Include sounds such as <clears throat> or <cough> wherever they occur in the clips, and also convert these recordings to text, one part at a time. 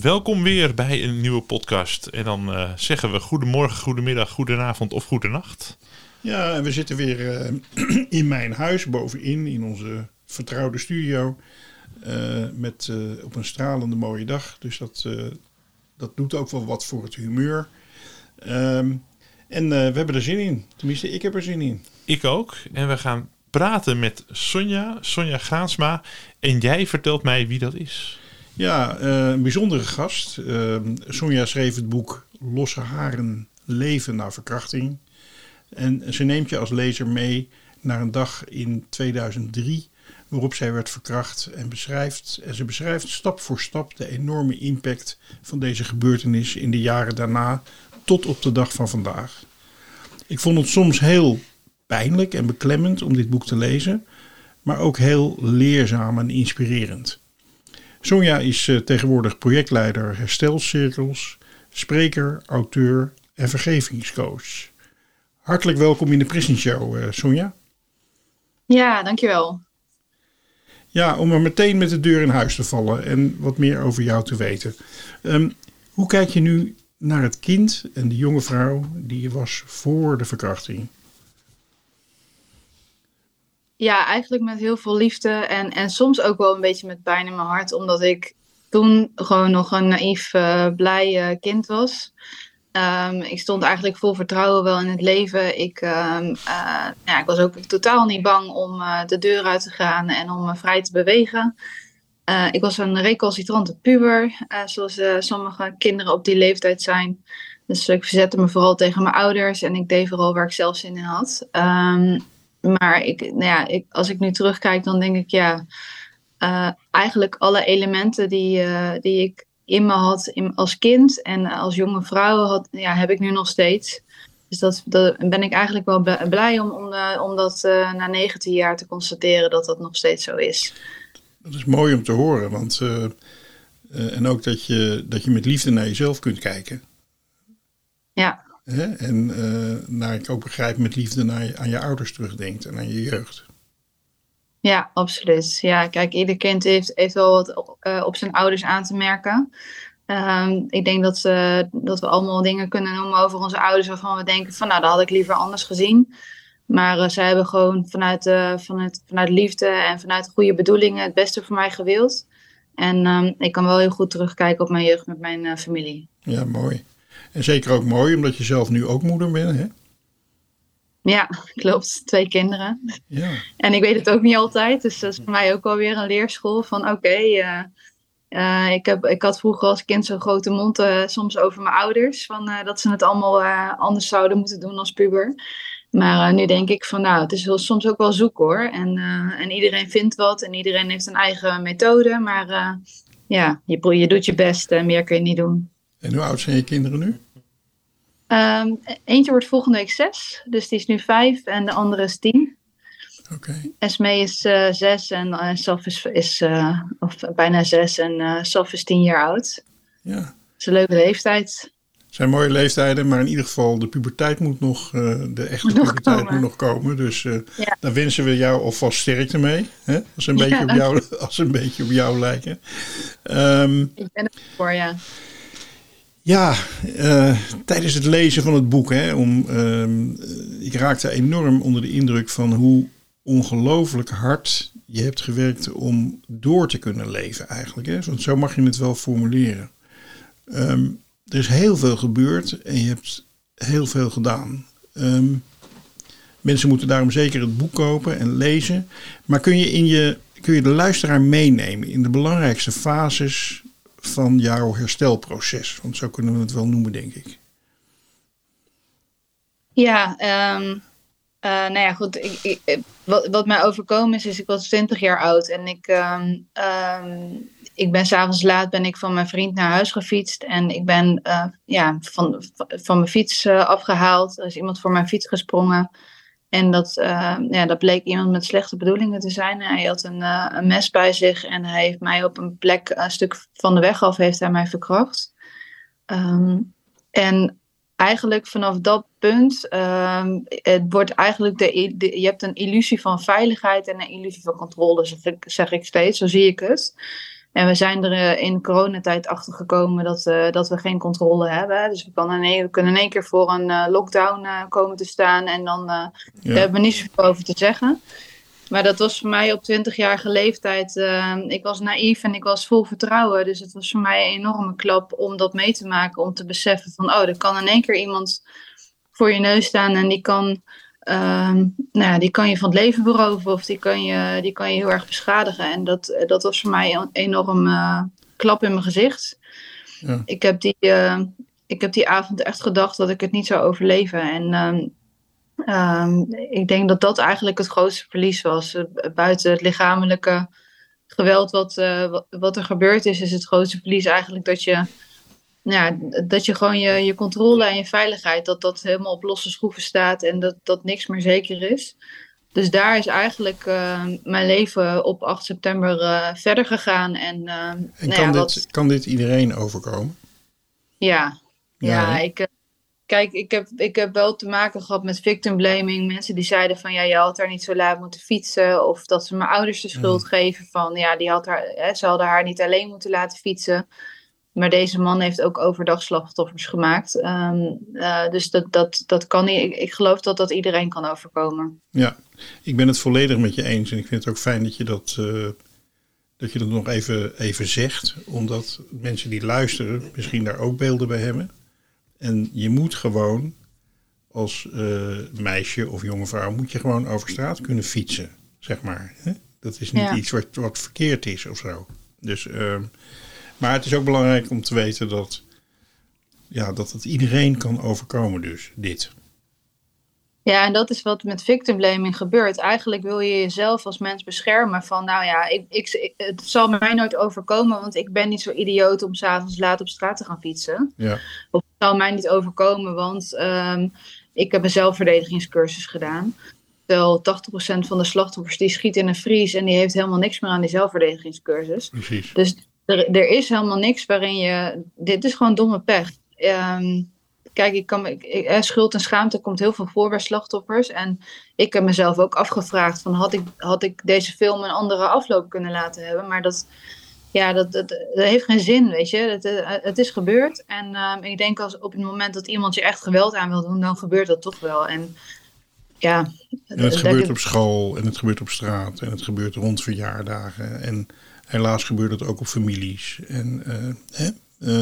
Welkom weer bij een nieuwe podcast. En dan eh, zeggen we goedemorgen, goedemiddag, goedenavond of goedenacht. Ja, en we zitten weer eh, <clears throat> in mijn huis bovenin, in onze vertrouwde studio. eh, met, op een stralende mooie dag. Dus dat, dat doet ook wel wat voor het humeur. Ehm, en we hebben er zin in. Tenminste, ik heb er zin in. Ik ook. En we gaan praten met Sonja, Sonja Graansma. En jij vertelt mij wie dat is. Ja, eh, een bijzondere gast. Ehm, Sonja schreef het boek Losse Haren Leven na verkrachting. En ze neemt je als lezer mee naar een dag in 2003 waarop zij werd verkracht en beschrijft. En ze beschrijft stap voor stap de enorme impact van deze gebeurtenis in de jaren daarna tot op de dag van vandaag. Ik vond het soms heel pijnlijk en beklemmend om dit boek te lezen, maar ook heel leerzaam en inspirerend. Sonja is eh, tegenwoordig projectleider herstelcirkels, spreker, auteur en vergevingscoach. Hartelijk welkom in de Prison Show, eh, Sonja. Ja, dankjewel. Ja, om er meteen met de deur in huis te vallen en wat meer over jou te weten. Ehm, hoe kijk je nu naar het kind en de jonge vrouw die je was voor de verkrachting? Ja, eigenlijk met heel veel liefde en, en soms ook wel een beetje met pijn in mijn hart, omdat ik toen gewoon nog een naïef, eh, blij eh, kind was. Ehm, ik stond eigenlijk vol vertrouwen wel in het leven. Ik, ehm, eh, ja, ik was ook totaal niet bang om de deur uit te gaan en om me vrij te bewegen. Ik was een recalcitrante puber, zoals sommige kinderen op die leeftijd zijn. Dus ik verzette me vooral tegen mijn ouders en ik deed vooral waar ik zelf zin in had. Ehm, maar ik, nou ja, ik, als ik nu terugkijk, dan denk ik ja, eh, eigenlijk alle elementen die, eh, die ik in me had in, als kind en als jonge vrouw had, ja, heb ik nu nog steeds. Dus dat, dat ben ik eigenlijk wel blij om, om, eh, om dat na 19 jaar te constateren dat dat nog steeds zo is. Dat is mooi om te horen, want, en ook dat je, dat je met liefde naar jezelf kunt kijken. Ja, Hè? En eh, naar ik ook begrijp met liefde naar je, aan je ouders terugdenkt en aan je jeugd. ja absoluut. Ja, kijk, ieder kind heeft, heeft wel wat eh, op zijn ouders aan te merken. Ehm, ik denk dat, ze, dat we allemaal dingen kunnen noemen over onze ouders waarvan we denken van nou, dat had ik liever anders gezien. Maar eh, zij hebben gewoon vanuit, eh, vanuit, vanuit liefde en vanuit goede bedoelingen het beste voor mij gewild. En ehm, ik kan wel heel goed terugkijken op mijn jeugd met mijn eh, familie. Ja, mooi. En zeker ook mooi omdat je zelf nu ook moeder bent. Hè? Ja, klopt. Twee kinderen. Ja. En ik weet het ook niet altijd. Dus dat is voor mij ook alweer een leerschool van oké. eh, eh, ik, heb, ik had vroeger als kind zo'n grote mond eh, soms over mijn ouders. Van, dat ze het allemaal anders zouden moeten doen als puber. Maar nu denk ik van nou, het is wel, soms ook wel zoek hoor. En, en iedereen vindt wat en iedereen heeft een eigen methode. Maar ja, je, je doet je best en meer kun je niet doen. En hoe oud zijn je kinderen nu? Ehm, eentje wordt volgende week zes, dus die is nu vijf en de andere is tien. Oké. Esmee is eh, zes en uh, Saf is, is eh, of bijna zes en eh Saf is tien jaar oud. Ja. Dat is een leuke leeftijd. Het zijn mooie leeftijden, maar in ieder geval de puberteit moet nog, de echte nog puberteit komen. moet nog komen. Dus Ja. daar wensen we jou alvast sterkte mee. Hè? Als, ze een Ja, beetje op jou, <laughs> als een beetje op jou lijken. Ehm, Ik ben er voor, ja. Ja, eh, tijdens het lezen van het boek, hè, om, ehm, eh, ik raakte enorm onder de indruk van hoe ongelooflijk hard je hebt gewerkt om door te kunnen leven eigenlijk. Hè? Want zo mag je het wel formuleren. Ehm, er is heel veel gebeurd en je hebt heel veel gedaan. Ehm, mensen moeten daarom zeker het boek kopen en lezen. Maar kun je, in je, kun je de luisteraar meenemen in de belangrijkste fases van jouw herstelproces? Want zo kunnen we het wel noemen, denk ik. Ja, um, nou ja, goed. Ik, ik, wat, mij overkomen is, is ik was 20 jaar oud en ik, um, um, ik ben s'avonds laat ben ik van mijn vriend naar huis gefietst en ik ben uh, ja, van, van mijn fiets uh, afgehaald. Er is iemand voor mijn fiets gesprongen. En dat, uh, ja, dat bleek iemand met slechte bedoelingen te zijn. Hij had een, een, mes bij zich en hij heeft mij op een plek, een stuk van de weg af, heeft hij mij verkracht. Um, en eigenlijk vanaf dat punt, um, het wordt eigenlijk de, je hebt een illusie van veiligheid en een illusie van controle, zeg zeg ik steeds, zo zie ik het. En we zijn er uh, in coronatijd achter gekomen dat, uh, dat we geen controle hebben. Dus we, kan in, we kunnen in één keer voor een uh, lockdown komen te staan en dan ja. daar hebben we niet zoveel over te zeggen. Maar dat was voor mij op 20-jarige leeftijd. Ik was naïef en ik was vol vertrouwen. Dus het was voor mij een enorme klap om dat mee te maken. Om te beseffen van, oh, er kan in één keer iemand voor je neus staan en die kan, uh, nou ja, die kan je van het leven beroven. Of die kan je, die kan je heel erg beschadigen. En dat, dat was voor mij een enorm uh, klap in mijn gezicht. Ja. Ik, heb die, uh, ik heb die avond echt gedacht dat ik het niet zou overleven. En ehm, Um, ik denk dat dat eigenlijk het grootste verlies was. Uh, buiten het lichamelijke geweld wat, uh, wat, wat, er gebeurd is, is het grootste verlies eigenlijk dat je, ja, dat je gewoon je, je controle en je veiligheid, dat dat helemaal op losse schroeven staat en dat, dat niks meer zeker is. Dus daar is eigenlijk uh, mijn leven op 8 september verder gegaan. En, en nou kan, ja, dit, wat... kan dit iedereen overkomen? Ja, ja, ja ik kijk, ik heb, ik heb wel te maken gehad met victim blaming. Mensen die zeiden van ja, je had daar niet zo laat moeten fietsen. Of dat ze mijn ouders de schuld mm. geven van ja, die had haar, hè, ze hadden haar niet alleen moeten laten fietsen. Maar deze man heeft ook overdag slachtoffers gemaakt. Um, uh, dus dat, dat, dat kan niet. Ik, ik, geloof dat dat iedereen kan overkomen. Ja, ik ben het volledig met je eens. En ik vind het ook fijn dat je dat, uh, dat, je dat nog even, even zegt. Omdat mensen die luisteren misschien daar ook beelden bij hebben. En je moet gewoon als uh, meisje of jonge vrouw moet je gewoon over straat kunnen fietsen, zeg maar. Hè? Dat is niet ja. iets wat, wat verkeerd is of zo. Dus, uh, maar het is ook belangrijk om te weten dat, ja, dat het iedereen kan overkomen, dus dit. Ja, en dat is wat met victim blaming gebeurt. Eigenlijk wil je jezelf als mens beschermen van, nou ja, ik, ik, het zal mij nooit overkomen, want ik ben niet zo idioot om s'avonds laat op straat te gaan fietsen. Ja. Of het zal mij niet overkomen, want um, ik heb een zelfverdedigingscursus gedaan. Terwijl 80% van de slachtoffers die schiet in een vries en die heeft helemaal niks meer aan die zelfverdedigingscursus. Precies. Dus er, er is helemaal niks waarin je, dit is gewoon domme pech. Um, kijk, ik kan, ik, ik, schuld en schaamte komt heel veel voor bij slachtoffers. En ik heb mezelf ook afgevraagd: van, had, ik, had ik deze film een andere afloop kunnen laten hebben? Maar dat, ja, dat, dat, dat heeft geen zin, weet je. Het, het is gebeurd. En uh, ik denk als op het moment dat iemand je echt geweld aan wil doen, dan gebeurt dat toch wel. En ja. En het gebeurt op school en het gebeurt op straat en het gebeurt rond verjaardagen. En helaas gebeurt het ook op families. En uh, hè?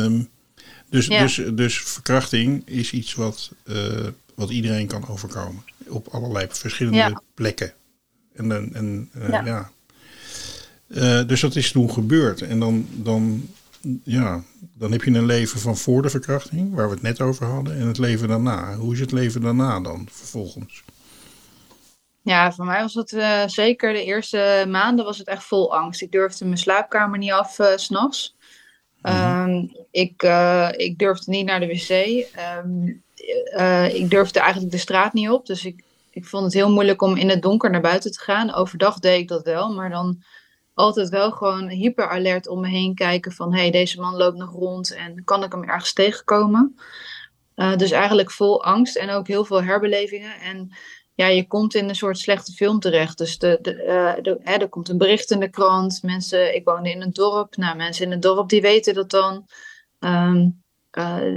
Um, dus, ja. dus, dus verkrachting is iets wat, uh, wat iedereen kan overkomen. Op allerlei verschillende ja. plekken. En, en, en uh, ja. ja. Uh, dus dat is toen gebeurd. En dan, dan, ja, dan heb je een leven van voor de verkrachting, waar we het net over hadden, en het leven daarna. Hoe is het leven daarna dan vervolgens? Ja, voor mij was het uh, zeker de eerste maanden was het echt vol angst. Ik durfde mijn slaapkamer niet af uh, s'nachts. Um, ik, uh, ik durfde niet naar de wc. Um, uh, ik durfde eigenlijk de straat niet op. Dus ik, ik vond het heel moeilijk om in het donker naar buiten te gaan. Overdag deed ik dat wel, maar dan altijd wel gewoon hyper alert om me heen kijken van... hé, hey, deze man loopt nog rond en kan ik hem ergens tegenkomen? Uh, dus eigenlijk vol angst en ook heel veel herbelevingen. En ja, je komt in een soort slechte film terecht. Dus de, de, uh, de, hè, er komt een bericht in de krant. Mensen, ik woonde in een dorp. Nou, mensen in het dorp die weten dat dan. Um, eh,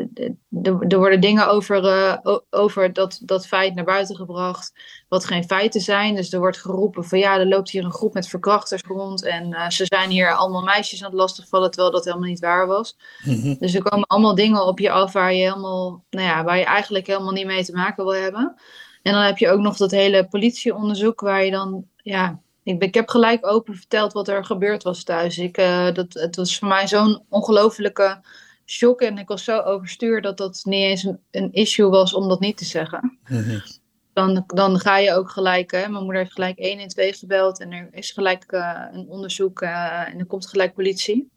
er worden dingen over, uh, over dat, dat feit naar buiten gebracht, wat geen feiten zijn. Dus er wordt geroepen van ja, er loopt hier een groep met verkrachters rond en uh, ze zijn hier allemaal meisjes aan het lastigvallen, terwijl dat helemaal niet waar was. Mhm. Dus er komen allemaal dingen op je af waar je, helemaal, nou ja, waar je eigenlijk helemaal niet mee te maken wil hebben. En dan heb je ook nog dat hele politieonderzoek waar je dan, ja, ik, ik heb gelijk open verteld wat er gebeurd was thuis. Ik, dat, het was voor mij zo'n ongelofelijke shock en ik was zo overstuur dat dat niet eens een, een issue was om dat niet te zeggen. Mhm. Dan, dan ga je ook gelijk, hè, mijn moeder heeft gelijk 1 en 2 gebeld en er is gelijk uh, een onderzoek uh, en er komt gelijk politie.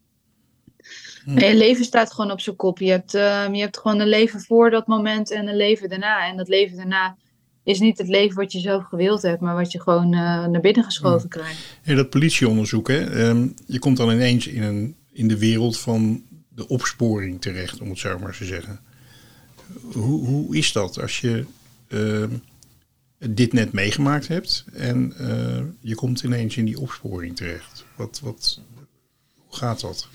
Mhm. En je leven staat gewoon op zijn kop. Je hebt, uh, je hebt gewoon een leven voor dat moment en een leven daarna. En dat leven daarna is niet het leven wat je zelf gewild hebt, maar wat je gewoon naar binnen geschoven krijgt. Ja, dat politieonderzoek, hè? Um, je komt dan ineens in, een, in de wereld van de opsporing terecht, om het zo maar te zeggen. Hoe, hoe is dat als je uh, dit net meegemaakt hebt en uh, je komt ineens in die opsporing terecht? Wat, wat, hoe gaat dat?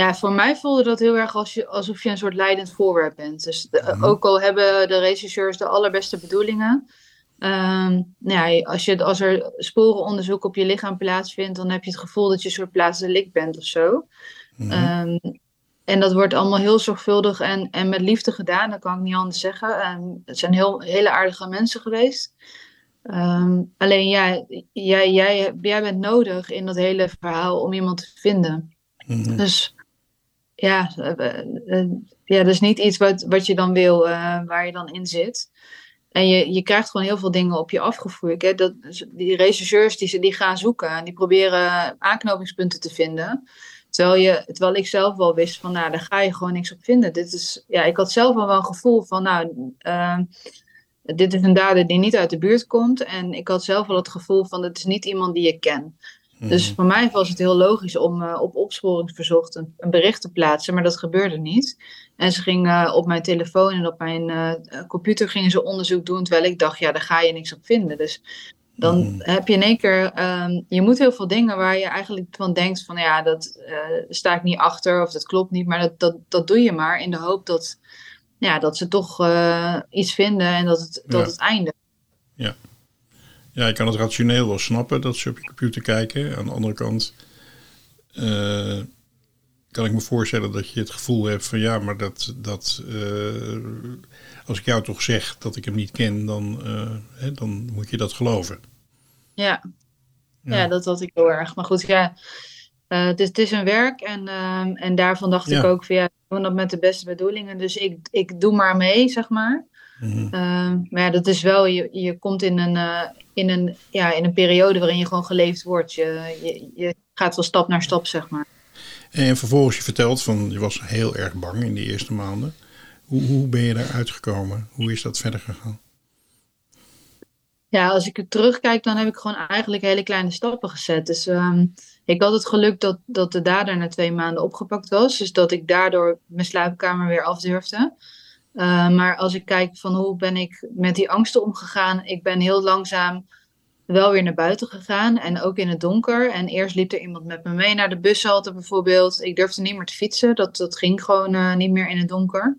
Ja, voor mij voelde dat heel erg als je, alsof je een soort leidend voorwerp bent. Dus de, ook al hebben de regisseurs de allerbeste bedoelingen. Um, nou ja, als, je, als er sporenonderzoek op je lichaam plaatsvindt, dan heb je het gevoel dat je een soort plaatsdelict bent of zo. Mhm. Um, en dat wordt allemaal heel zorgvuldig en, en met liefde gedaan, dat kan ik niet anders zeggen. Um, het zijn heel, hele aardige mensen geweest. Alleen ja, jij, jij, jij bent nodig in dat hele verhaal om iemand te vinden. Mhm. Dus ja, uh, uh, ja, dat is niet iets wat, wat je dan wil, uh, waar je dan in zit. En je, je krijgt gewoon heel veel dingen op je afgevoerd. Hè? Dat, die rechercheurs die, die gaan zoeken en die proberen aanknopingspunten te vinden. Terwijl, je, terwijl ik zelf wel wist van, nou, daar ga je gewoon niks op vinden. Dit is, ja, ik had zelf al wel een gevoel van, nou, dit is een dader die niet uit de buurt komt. En ik had zelf wel het gevoel van, het is niet iemand die ik ken. Mhm. Dus voor mij was het heel logisch om uh, op opsporingsverzocht een, een, bericht te plaatsen, maar dat gebeurde niet. En ze gingen uh, op mijn telefoon en op mijn uh, computer gingen ze onderzoek doen, terwijl ik dacht, ja, daar ga je niks op vinden. Dus dan Mhm. heb je in één keer, um, je moet heel veel dingen waar je eigenlijk van denkt van, ja, dat sta ik niet achter of dat klopt niet, maar dat, dat, dat doe je maar in de hoop dat, ja, dat ze toch iets vinden en dat het, dat Ja. het eindigt. Ja. Ja, je kan het rationeel wel snappen dat ze op je computer kijken. Aan de andere kant eh, kan ik me voorstellen dat je het gevoel hebt van ja, maar dat, dat eh, als ik jou toch zeg dat ik hem niet ken, dan, eh, hè, dan moet je dat geloven. Ja. Ja. Ja, dat had ik heel erg. Maar goed, ja, het, is, het is een werk en, ehm, en daarvan dacht Ja. ik ook van ja, we doen dat met de beste bedoelingen. Dus ik, ik doe maar mee, zeg maar. Mhm. Ehm, maar ja, dat is wel, je, je komt in een, eh, in, een, ja, in een periode waarin je gewoon geleefd wordt. Je, je, je gaat wel stap naar stap, zeg maar. En vervolgens je vertelt van je was heel erg bang in die eerste maanden. Hoe, hoe ben je daar uitgekomen? Hoe is dat verder gegaan? Ja, als ik er terugkijk, dan heb ik gewoon eigenlijk hele kleine stappen gezet. Dus ehm, ik had het geluk dat, dat de dader na twee maanden opgepakt was. Dus dat ik daardoor mijn slaapkamer weer afdurfde. Uh, maar als ik kijk van hoe ben ik met die angsten omgegaan. Ik ben heel langzaam wel weer naar buiten gegaan. En ook in het donker. En eerst liep er iemand met me mee naar de bushalte bijvoorbeeld. Ik durfde niet meer te fietsen. Dat, dat ging gewoon uh, niet meer in het donker.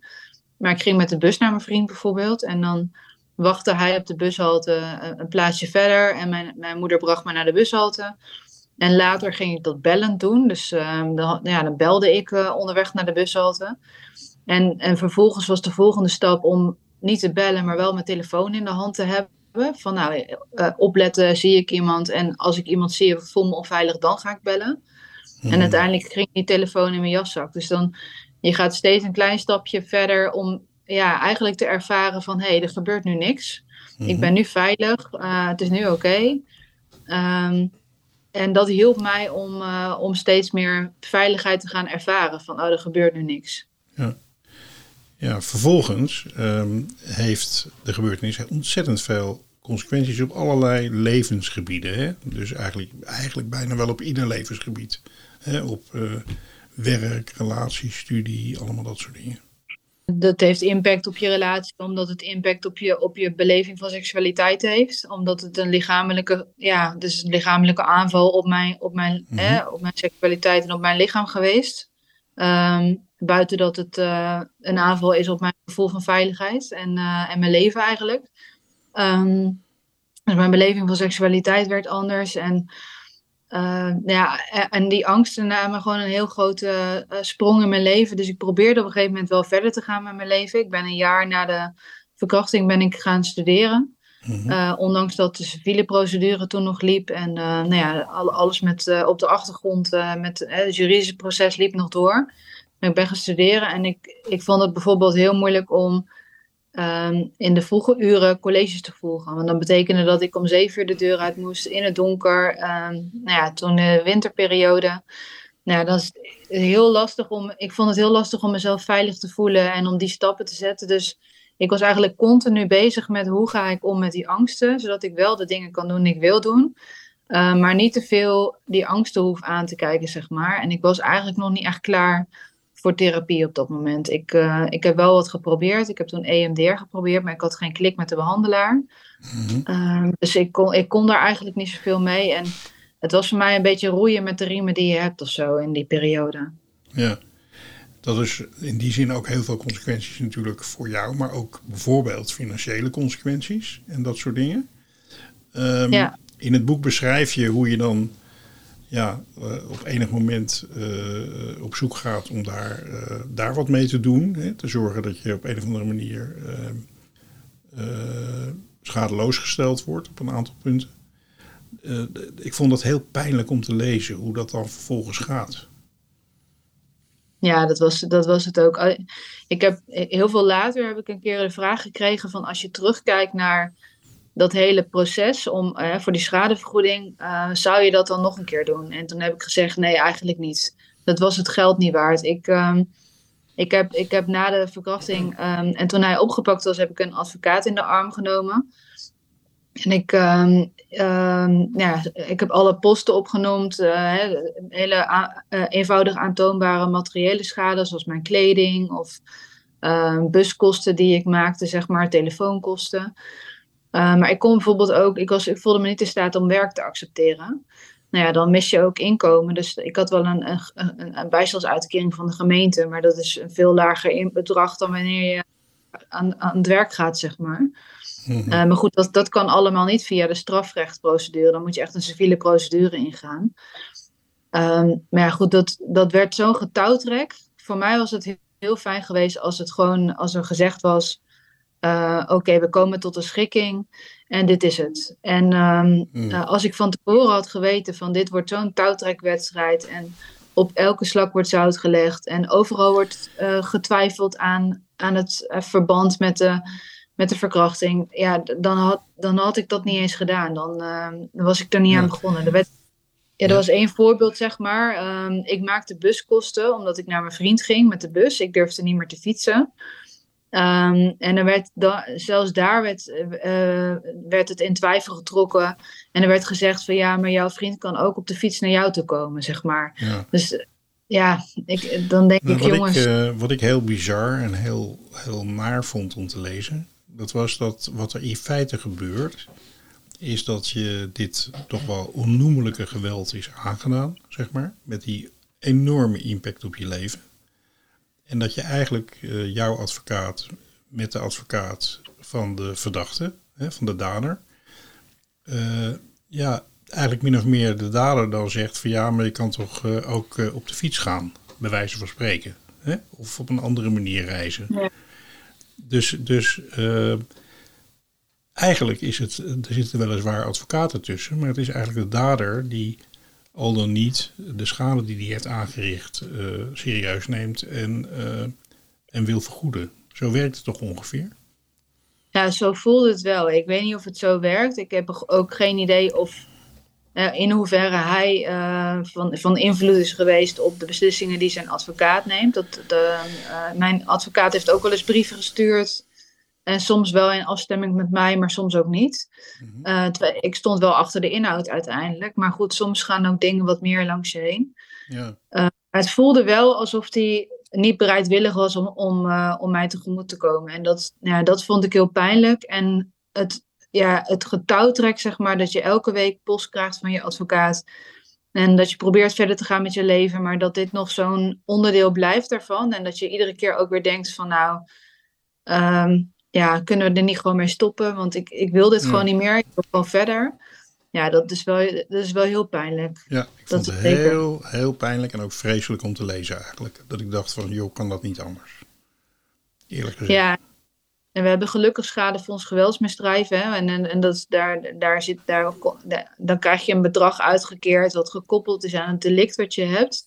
Maar ik ging met de bus naar mijn vriend bijvoorbeeld. En dan wachtte hij op de bushalte een, een plaatsje verder. En mijn, mijn moeder bracht me naar de bushalte. En later ging ik dat bellend doen. Dus uh, dan, ja, dan belde ik onderweg naar de bushalte. En, en vervolgens was de volgende stap om niet te bellen, maar wel mijn telefoon in de hand te hebben. Van nou, uh, opletten, zie ik iemand. En als ik iemand zie voel me onveilig, dan ga ik bellen. En uiteindelijk ging die telefoon in mijn jaszak. Dus dan, je gaat steeds een klein stapje verder om ja, eigenlijk te ervaren van hé, hey, er gebeurt nu niks. Ik ben nu veilig, uh, het is nu oké. Okay. Um, en dat hielp mij om, uh, om steeds meer veiligheid te gaan ervaren. Van, oh, er gebeurt nu niks. Ja, ja vervolgens um, heeft de gebeurtenis ontzettend veel consequenties op allerlei levensgebieden. Hè? Dus eigenlijk, eigenlijk bijna wel op ieder levensgebied. Hè? Op uh, werk, relatie, studie, allemaal dat soort dingen. Dat heeft impact op je relatie, omdat het impact op je, op je beleving van seksualiteit heeft. Omdat het een lichamelijke, ja, dus een lichamelijke aanval op mijn, op mijn, mm -hmm. hè, op mijn seksualiteit en op mijn lichaam geweest. Um, Buiten dat het eh, een aanval is op mijn gevoel van veiligheid en, eh, en mijn leven eigenlijk. Ehm, dus mijn beleving van seksualiteit werd anders. En, uh, ja, en die angsten namen gewoon een heel grote sprong in mijn leven. Dus ik probeerde op een gegeven moment wel verder te gaan met mijn leven. Ik ben een jaar na de verkrachting ben ik gaan studeren. Mhm. ondanks dat de civiele procedure toen nog liep en nou ja, alles met, op de achtergrond met het juridische proces liep nog door ik ben gaan studeren en ik, ik vond het bijvoorbeeld heel moeilijk om ehm, in de vroege uren colleges te volgen. Want dan betekende dat ik om zeven uur de deur uit moest in het donker. Um, nou ja, toen de winterperiode. Nou, dat is heel lastig om. Ik vond het heel lastig om mezelf veilig te voelen en om die stappen te zetten. Dus ik was eigenlijk continu bezig met hoe ga ik om met die angsten, zodat ik wel de dingen kan doen die ik wil doen. Uh, maar niet te veel die angsten hoef aan te kijken, zeg maar. En ik was eigenlijk nog niet echt klaar voor therapie op dat moment. Ik, uh, ik heb wel wat geprobeerd. Ik heb toen EMDR geprobeerd, maar ik had geen klik met de behandelaar. Mm dus ik kon, ik kon daar eigenlijk niet zoveel mee. En het was voor mij een beetje roeien met de riemen die je hebt of zo in die periode. Ja, dat is in die zin ook heel veel consequenties natuurlijk voor jou, maar ook bijvoorbeeld financiële consequenties en dat soort dingen. Um, ja. In het boek beschrijf je hoe je dan ja, uh, op enig moment uh, op zoek gaat om daar, uh, daar wat mee te doen. Hè, te zorgen dat je op een of andere manier schadeloos gesteld wordt op een aantal punten. ik vond dat heel pijnlijk om te lezen hoe dat dan vervolgens gaat. Ja, dat was, dat was het ook. Ik heb heel veel later heb ik een keer de vraag gekregen van als je terugkijkt naar dat hele proces om, uh, voor die schadevergoeding, uh, zou je dat dan nog een keer doen? En toen heb ik gezegd, nee, eigenlijk niet. Dat was het geld niet waard. Ik, um, ik, heb, ik heb na de verkrachting, um, en toen hij opgepakt was, heb ik een advocaat in de arm genomen. En ik, um, ja, ik heb alle posten opgenoemd, uh, hele eenvoudig aantoonbare materiële schade, zoals mijn kleding of buskosten die ik maakte, zeg maar, telefoonkosten. Uh, maar ik kon bijvoorbeeld ook, ik, was, ik voelde me niet in staat om werk te accepteren. Nou ja, dan mis je ook inkomen. Dus ik had wel een, een, een, een bijstandsuitkering van de gemeente, maar dat is een veel lager bedrag dan wanneer je aan, aan het werk gaat, zeg maar. Mm -hmm. uh, maar goed, dat, dat kan allemaal niet via de strafrechtprocedure. Dan moet je echt een civiele procedure ingaan. Um, maar ja, goed, dat, dat werd zo'n getouwtrek. Voor mij was het heel, heel fijn geweest als het gewoon, als er gezegd was uh, oké, we komen tot een schikking en dit is het. En um, uh, als ik van tevoren had geweten van dit wordt zo'n touwtrekwedstrijd en op elke slak wordt zout gelegd en overal wordt uh, getwijfeld aan, aan het verband met de, met de verkrachting, ja, dan had, dan had ik dat niet eens gedaan. Dan, ehm, dan was ik er niet ja. aan begonnen. Er werd, ja, er was één voorbeeld, zeg maar. Um, ik maakte buskosten omdat ik naar mijn vriend ging met de bus. Ik durfde niet meer te fietsen. Um, en er werd da zelfs daar werd, uh, werd het in twijfel getrokken. En er werd gezegd van ja, maar jouw vriend kan ook op de fiets naar jou toe komen, zeg maar. Ja. Dus ja, ik, dan denk nou, ik wat jongens... Ik, uh, wat ik heel bizar en heel, heel naar vond om te lezen, dat was dat wat er in feite gebeurt, is dat je dit toch wel onnoemelijke geweld is aangedaan, zeg maar. Met die enorme impact op je leven. En dat je eigenlijk uh, jouw advocaat met de advocaat van de verdachte, hè, van de dader, uh, ja, eigenlijk min of meer de dader dan zegt van ja, maar je kan toch uh, ook op de fiets gaan, bij wijze van spreken. Hè? Of op een andere manier reizen. Ja. Dus, dus eigenlijk is het, er zitten weliswaar advocaten tussen, maar het is eigenlijk de dader die al dan niet de schade die hij heeft aangericht uh, serieus neemt en, uh, en wil vergoeden. Zo werkt het toch ongeveer? Ja, zo voelde het wel. Ik weet niet of het zo werkt. Ik heb ook geen idee of uh, in hoeverre hij van, van invloed is geweest op de beslissingen die zijn advocaat neemt. Dat, de, mijn advocaat heeft ook wel eens brieven gestuurd en soms wel in afstemming met mij, maar soms ook niet. Mm -hmm. uh, ik stond wel achter de inhoud uiteindelijk. Maar goed, soms gaan ook dingen wat meer langs je heen. Ja. Uh, het voelde wel alsof hij niet bereidwillig was om, om, uh, om mij tegemoet te komen. En dat, ja, dat vond ik heel pijnlijk. En het, ja, het getouwtrek, zeg maar, dat je elke week post krijgt van je advocaat. En dat je probeert verder te gaan met je leven, maar dat dit nog zo'n onderdeel blijft daarvan. En dat je iedere keer ook weer denkt van nou, ehm, ja, kunnen we er niet gewoon mee stoppen? Want ik, ik wil dit Ja. gewoon niet meer. Ik wil gewoon verder. Ja, dat is wel, dat is wel heel pijnlijk. Ja, ik Dat vond het zeker. heel, heel pijnlijk en ook vreselijk om te lezen eigenlijk. Dat ik dacht van, joh, kan dat niet anders? Eerlijk gezegd. Ja, en we hebben gelukkig schadefonds geweldsmisdrijf. Hè? En, en, en dat is daar, daar zit, daar, dan krijg je een bedrag uitgekeerd wat gekoppeld is aan het delict wat je hebt.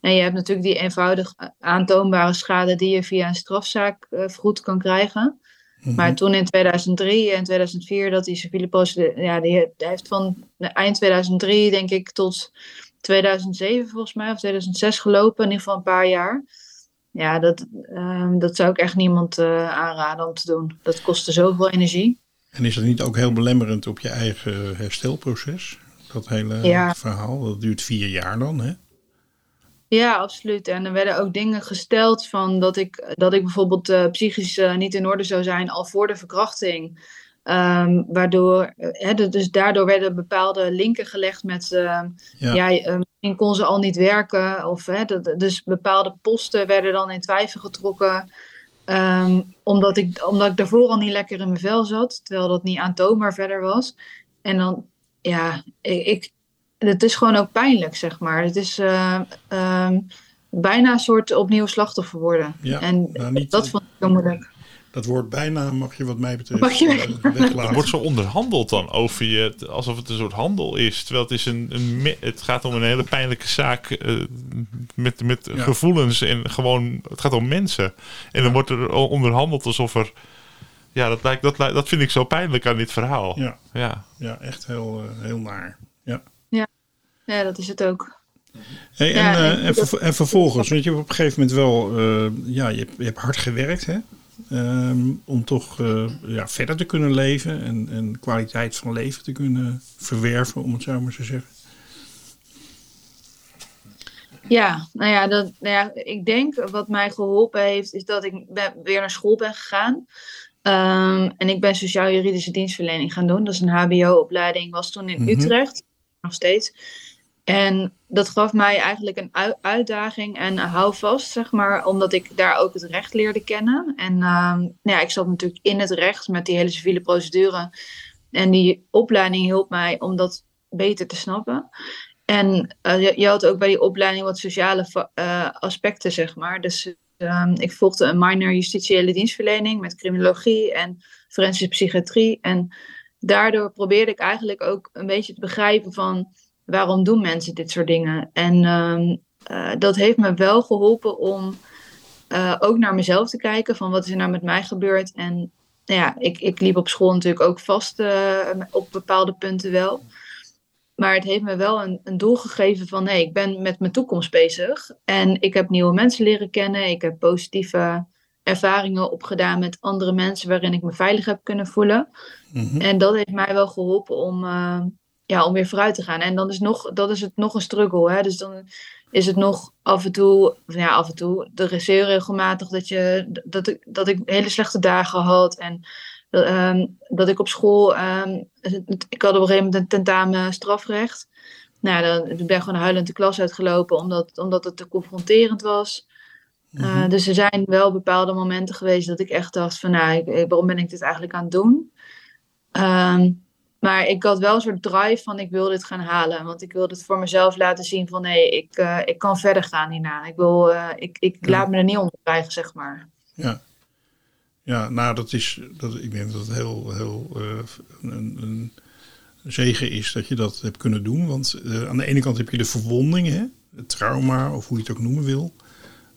En je hebt natuurlijk die eenvoudig aantoonbare schade die je via een strafzaak eh, vergoed kan krijgen. Mhm. Maar toen in 2003 en 2004 dat die civiele procedure, ja, die he- die heeft van eind 2003 denk ik tot 2007 volgens mij of 2006 gelopen, in ieder geval een paar jaar. Ja, dat, ehm, dat zou ik echt niemand eh, aanraden om te doen. Dat kostte zoveel energie. En is dat niet ook heel belemmerend op je eigen herstelproces? Dat hele Ja. verhaal, dat duurt vier jaar dan, hè? Ja, absoluut. En er werden ook dingen gesteld van dat ik, dat ik bijvoorbeeld eh, psychisch eh, niet in orde zou zijn al voor de verkrachting. Ehm, waardoor, eh, dus daardoor werden bepaalde linken gelegd met, ehm, Ja. ja, misschien kon ze al niet werken. Of, dat- dus bepaalde posten werden dan in twijfel getrokken. Ehm, omdat, ik, omdat ik daarvoor al niet lekker in mijn vel zat, terwijl dat niet aantoonbaar verder was. En dan, ja, ik, ik, het is gewoon ook pijnlijk, zeg maar. Het is eh, ehm, bijna een soort opnieuw slachtoffer worden. Ja, en nou, niet- dat vond ik heel moeilijk. Dat woord bijna mag je wat mij betreft Mag je eh, <laughs> weg- Er wordt zo onderhandeld dan over je, alsof het een soort handel is. Terwijl het, is een, het gaat om een hele pijnlijke zaak eh, met, met Ja. gevoelens en gewoon, het gaat om mensen. En dan wordt er onderhandeld alsof er, ja, dat, lijkt, dat, lijkt- dat vind ik zo pijnlijk aan dit verhaal. Ja, Ja. ja echt heel, eh, heel naar. Ja. Ja, dat is het ook. Hey, en, Ja, eh, en en, dat- ver- en vervolgens, want je hebt op een gegeven moment wel, eh, ja, je hebt, je hebt hard gewerkt, hè? Ehm, om toch eh, ja, verder te kunnen leven en, en kwaliteit van leven te kunnen verwerven, om het zo maar te zeggen. Ja, nou ja, dat, nou ja, ik denk wat mij geholpen heeft, is dat ik ben, weer naar school ben gegaan. Ehm, en ik ben sociaal-juridische dienstverlening gaan doen. Dat is een HBO-opleiding, was toen in Mhm. Utrecht, nog steeds. En dat gaf mij eigenlijk een ui- uitdaging en een houvast, zeg maar, omdat ik daar ook het recht leerde kennen. En ehm, nou ja, ik zat natuurlijk in het recht met die hele civiele procedure. En die opleiding hielp mij om dat beter te snappen. En eh, je, had ook bij die opleiding wat sociale eh, aspecten, zeg maar. Dus ehm, ik volgde een minor justitiële dienstverlening met criminologie en forensische psychiatrie. En daardoor probeerde ik eigenlijk ook een beetje te begrijpen van waarom doen mensen dit soort dingen. En ehm, eh, dat heeft me wel geholpen om eh, ook naar mezelf te kijken van wat is er nou met mij gebeurd. En nou ja, ik, ik liep op school natuurlijk ook vast eh, op bepaalde punten wel. Maar het heeft me wel een, een doel gegeven van nee, ik ben met mijn toekomst bezig. En ik heb nieuwe mensen leren kennen. Ik heb positieve ervaringen opgedaan met andere mensen waarin ik me veilig heb kunnen voelen. Mhm. En dat heeft mij wel geholpen om, ja, om weer vooruit te gaan. En dan is, nog, dat is het nog een struggle. Hè? Dus dan is het nog af en toe, of ja, af en toe, er is heel regelmatig dat, je, dat, ik, dat ik hele slechte dagen had. En dat, ehm, dat ik op school, ehm, ik had op een gegeven moment een tentamen strafrecht. Nou, dan ik ben ik gewoon huilend de klas uitgelopen omdat, omdat het te confronterend was. Uh, dus er zijn wel bepaalde momenten geweest dat ik echt dacht van, nou, ik, waarom ben ik dit eigenlijk aan het doen? Ehm, maar ik had wel een soort drive van, ik wil dit gaan halen. Want ik wil het voor mezelf laten zien van, nee, ik, eh, ik kan verder gaan hierna. Ik, wil, eh, ik, ik Ja. laat me er niet onder krijgen, zeg maar. Ja. Ja, nou, dat is, dat, ik denk dat het heel, heel eh, een, een zegen is dat je dat hebt kunnen doen. Want aan de ene kant heb je de verwonding, hè, het trauma, of hoe je het ook noemen wil,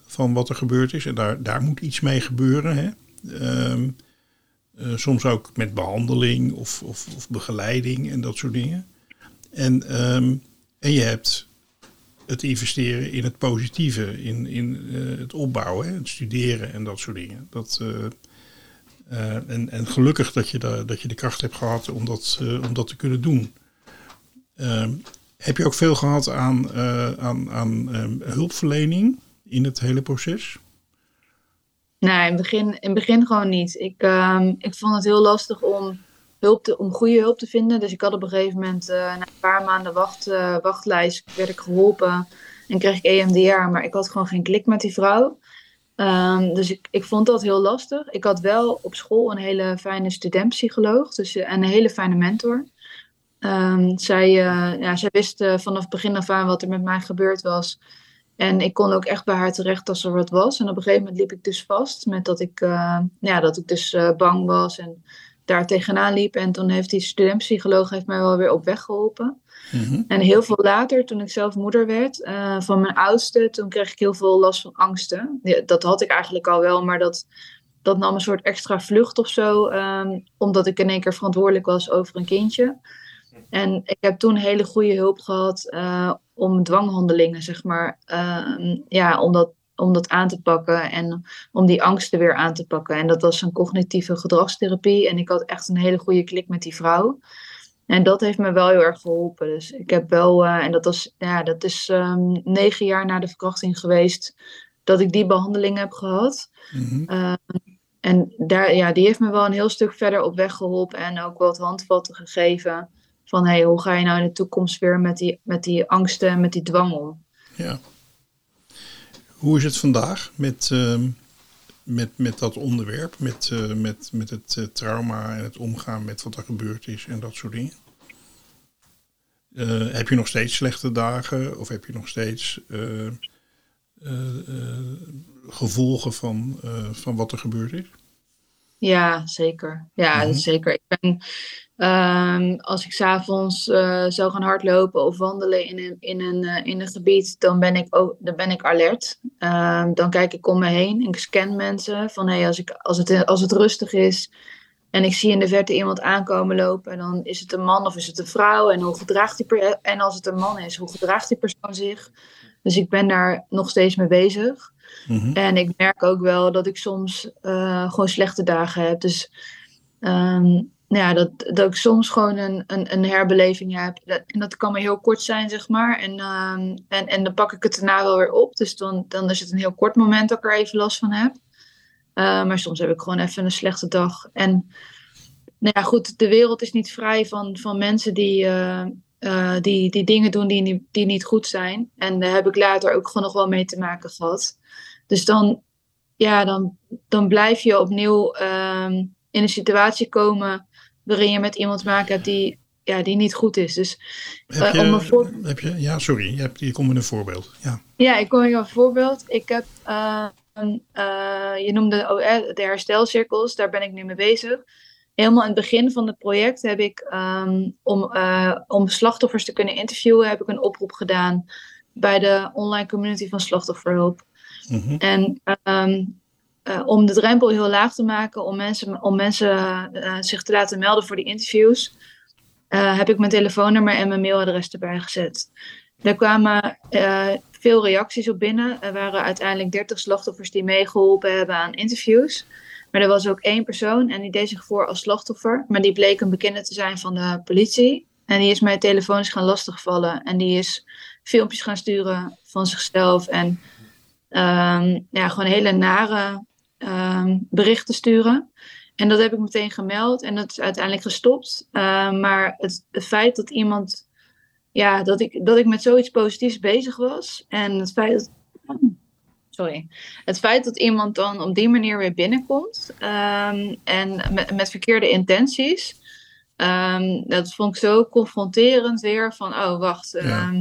van wat er gebeurd is. En daar, daar moet iets mee gebeuren. Hè. Ehm, eh, soms ook met behandeling of, of, of begeleiding en dat soort dingen. En, ehm, en je hebt het investeren in het positieve, in, in eh, het opbouwen, hè, het studeren en dat soort dingen. Dat, eh, en, en gelukkig dat je, dat je de kracht hebt gehad om dat, om dat te kunnen doen. Ehm, heb je ook veel gehad aan, aan, aan ehm, hulpverlening in het hele proces? Nee, in het begin, in begin gewoon niet. Ik, ehm, ik vond het heel lastig om hulp te, om goede hulp te vinden. Dus ik had op een gegeven moment na een paar maanden wacht, wachtlijst werd ik geholpen en kreeg ik EMDR, maar ik had gewoon geen klik met die vrouw. Ehm, dus ik, ik vond dat heel lastig. Ik had wel op school een hele fijne studentpsycholoog dus, en een hele fijne mentor. Um, zij, ja, zij wist uh, vanaf begin af aan wat er met mij gebeurd was. En ik kon ook echt bij haar terecht als er wat was. En op een gegeven moment liep ik dus vast met dat ik, uh, ja, dat ik dus bang was en daar tegenaan liep. En toen heeft die studentpsycholoog heeft mij wel weer op weg geholpen. Mm En heel veel later, toen ik zelf moeder werd van mijn oudste, toen kreeg ik heel veel last van angsten. Ja, dat had ik eigenlijk al wel, maar dat, dat nam een soort extra vlucht of zo. Um, omdat ik in één keer verantwoordelijk was over een kindje. En ik heb toen hele goede hulp gehad uh, om dwanghandelingen, zeg maar, uh, ja, om dat, om dat aan te pakken en om die angsten weer aan te pakken. En dat was een cognitieve gedragstherapie. En ik had echt een hele goede klik met die vrouw. En dat heeft me wel heel erg geholpen. Dus ik heb wel, uh, en dat, was, ja, dat is um, negen jaar na de verkrachting geweest, dat ik die behandeling heb gehad. Mm -hmm. en daar, ja, die heeft me wel een heel stuk verder op weg geholpen en ook wat handvatten gegeven van hey, hoe ga je nou in de toekomst weer met die, met die angsten en met die dwang om? Ja. Hoe is het vandaag met, uh, met, met dat onderwerp, met, uh, met, met het uh, trauma en het omgaan met wat er gebeurd is en dat soort dingen? heb je nog steeds slechte dagen of heb je nog steeds gevolgen van, van wat er gebeurd is? Ja, zeker. Ja, mm zeker. Ik ben Um, als ik s'avonds uh, zou gaan hardlopen of wandelen in een, in een, uh, in een gebied, dan ben ik, ook, dan ben ik alert. Um, dan kijk ik om me heen. Ik scan mensen van hey, als, ik, als, het, als het rustig is en ik zie in de verte iemand aankomen lopen, dan is het een man of is het een vrouw en hoe gedraagt die en als het een man is, hoe gedraagt die persoon zich? Dus ik ben daar nog steeds mee bezig. -hmm. En ik merk ook wel dat ik soms uh, gewoon slechte dagen heb. Dus um, nou ja, dat, dat ik soms gewoon een, een, een herbeleving heb. Dat, en dat kan maar heel kort zijn, zeg maar. En, uh, en, en dan pak ik het daarna wel weer op. Dus dan, dan is het een heel kort moment dat ik er even last van heb. Uh, maar soms heb ik gewoon even een slechte dag. En nou ja, goed, de wereld is niet vrij van, van mensen die, uh, die, die dingen doen die, die niet goed zijn. En daar heb ik later ook gewoon nog wel mee te maken gehad. Dus dan, ja, dan, dan blijf je opnieuw ehm, in een situatie komen waarin je met iemand te maken hebt die, ja, die niet goed is. Dus, heb, je, om een voor... heb je, ja, sorry, je, hebt, je komt met een voorbeeld. Ja, ja ik kom met een voorbeeld. Ik heb, uh, een, uh, je noemde de herstelcirkels, daar ben ik nu mee bezig. Helemaal in het begin van het project heb ik, um, om, uh, om slachtoffers te kunnen interviewen, heb ik een oproep gedaan bij de online community van slachtofferhulp. Mm -hmm. En um, uh, om de drempel heel laag te maken, om mensen, om mensen uh, zich te laten melden voor die interviews, heb ik mijn telefoonnummer en mijn mailadres erbij gezet. Daar kwamen veel reacties op binnen. Er waren uiteindelijk 30 slachtoffers die meegeholpen hebben aan interviews. Maar er was ook één persoon en die deed zich voor als slachtoffer. Maar die bleek een bekende te zijn van de politie. En die is mij telefonisch gaan lastigvallen. En die is filmpjes gaan sturen van zichzelf. En um, ja, gewoon hele nare um, berichten sturen. En dat heb ik meteen gemeld en dat is uiteindelijk gestopt. Uh, maar het, het, feit dat iemand, ja, dat ik, dat ik met zoiets positiefs bezig was. En het feit dat, sorry, het feit dat iemand dan op die manier weer binnenkomt um, en met, met verkeerde intenties. Um, dat vond ik zo confronterend weer van, oh wacht, ja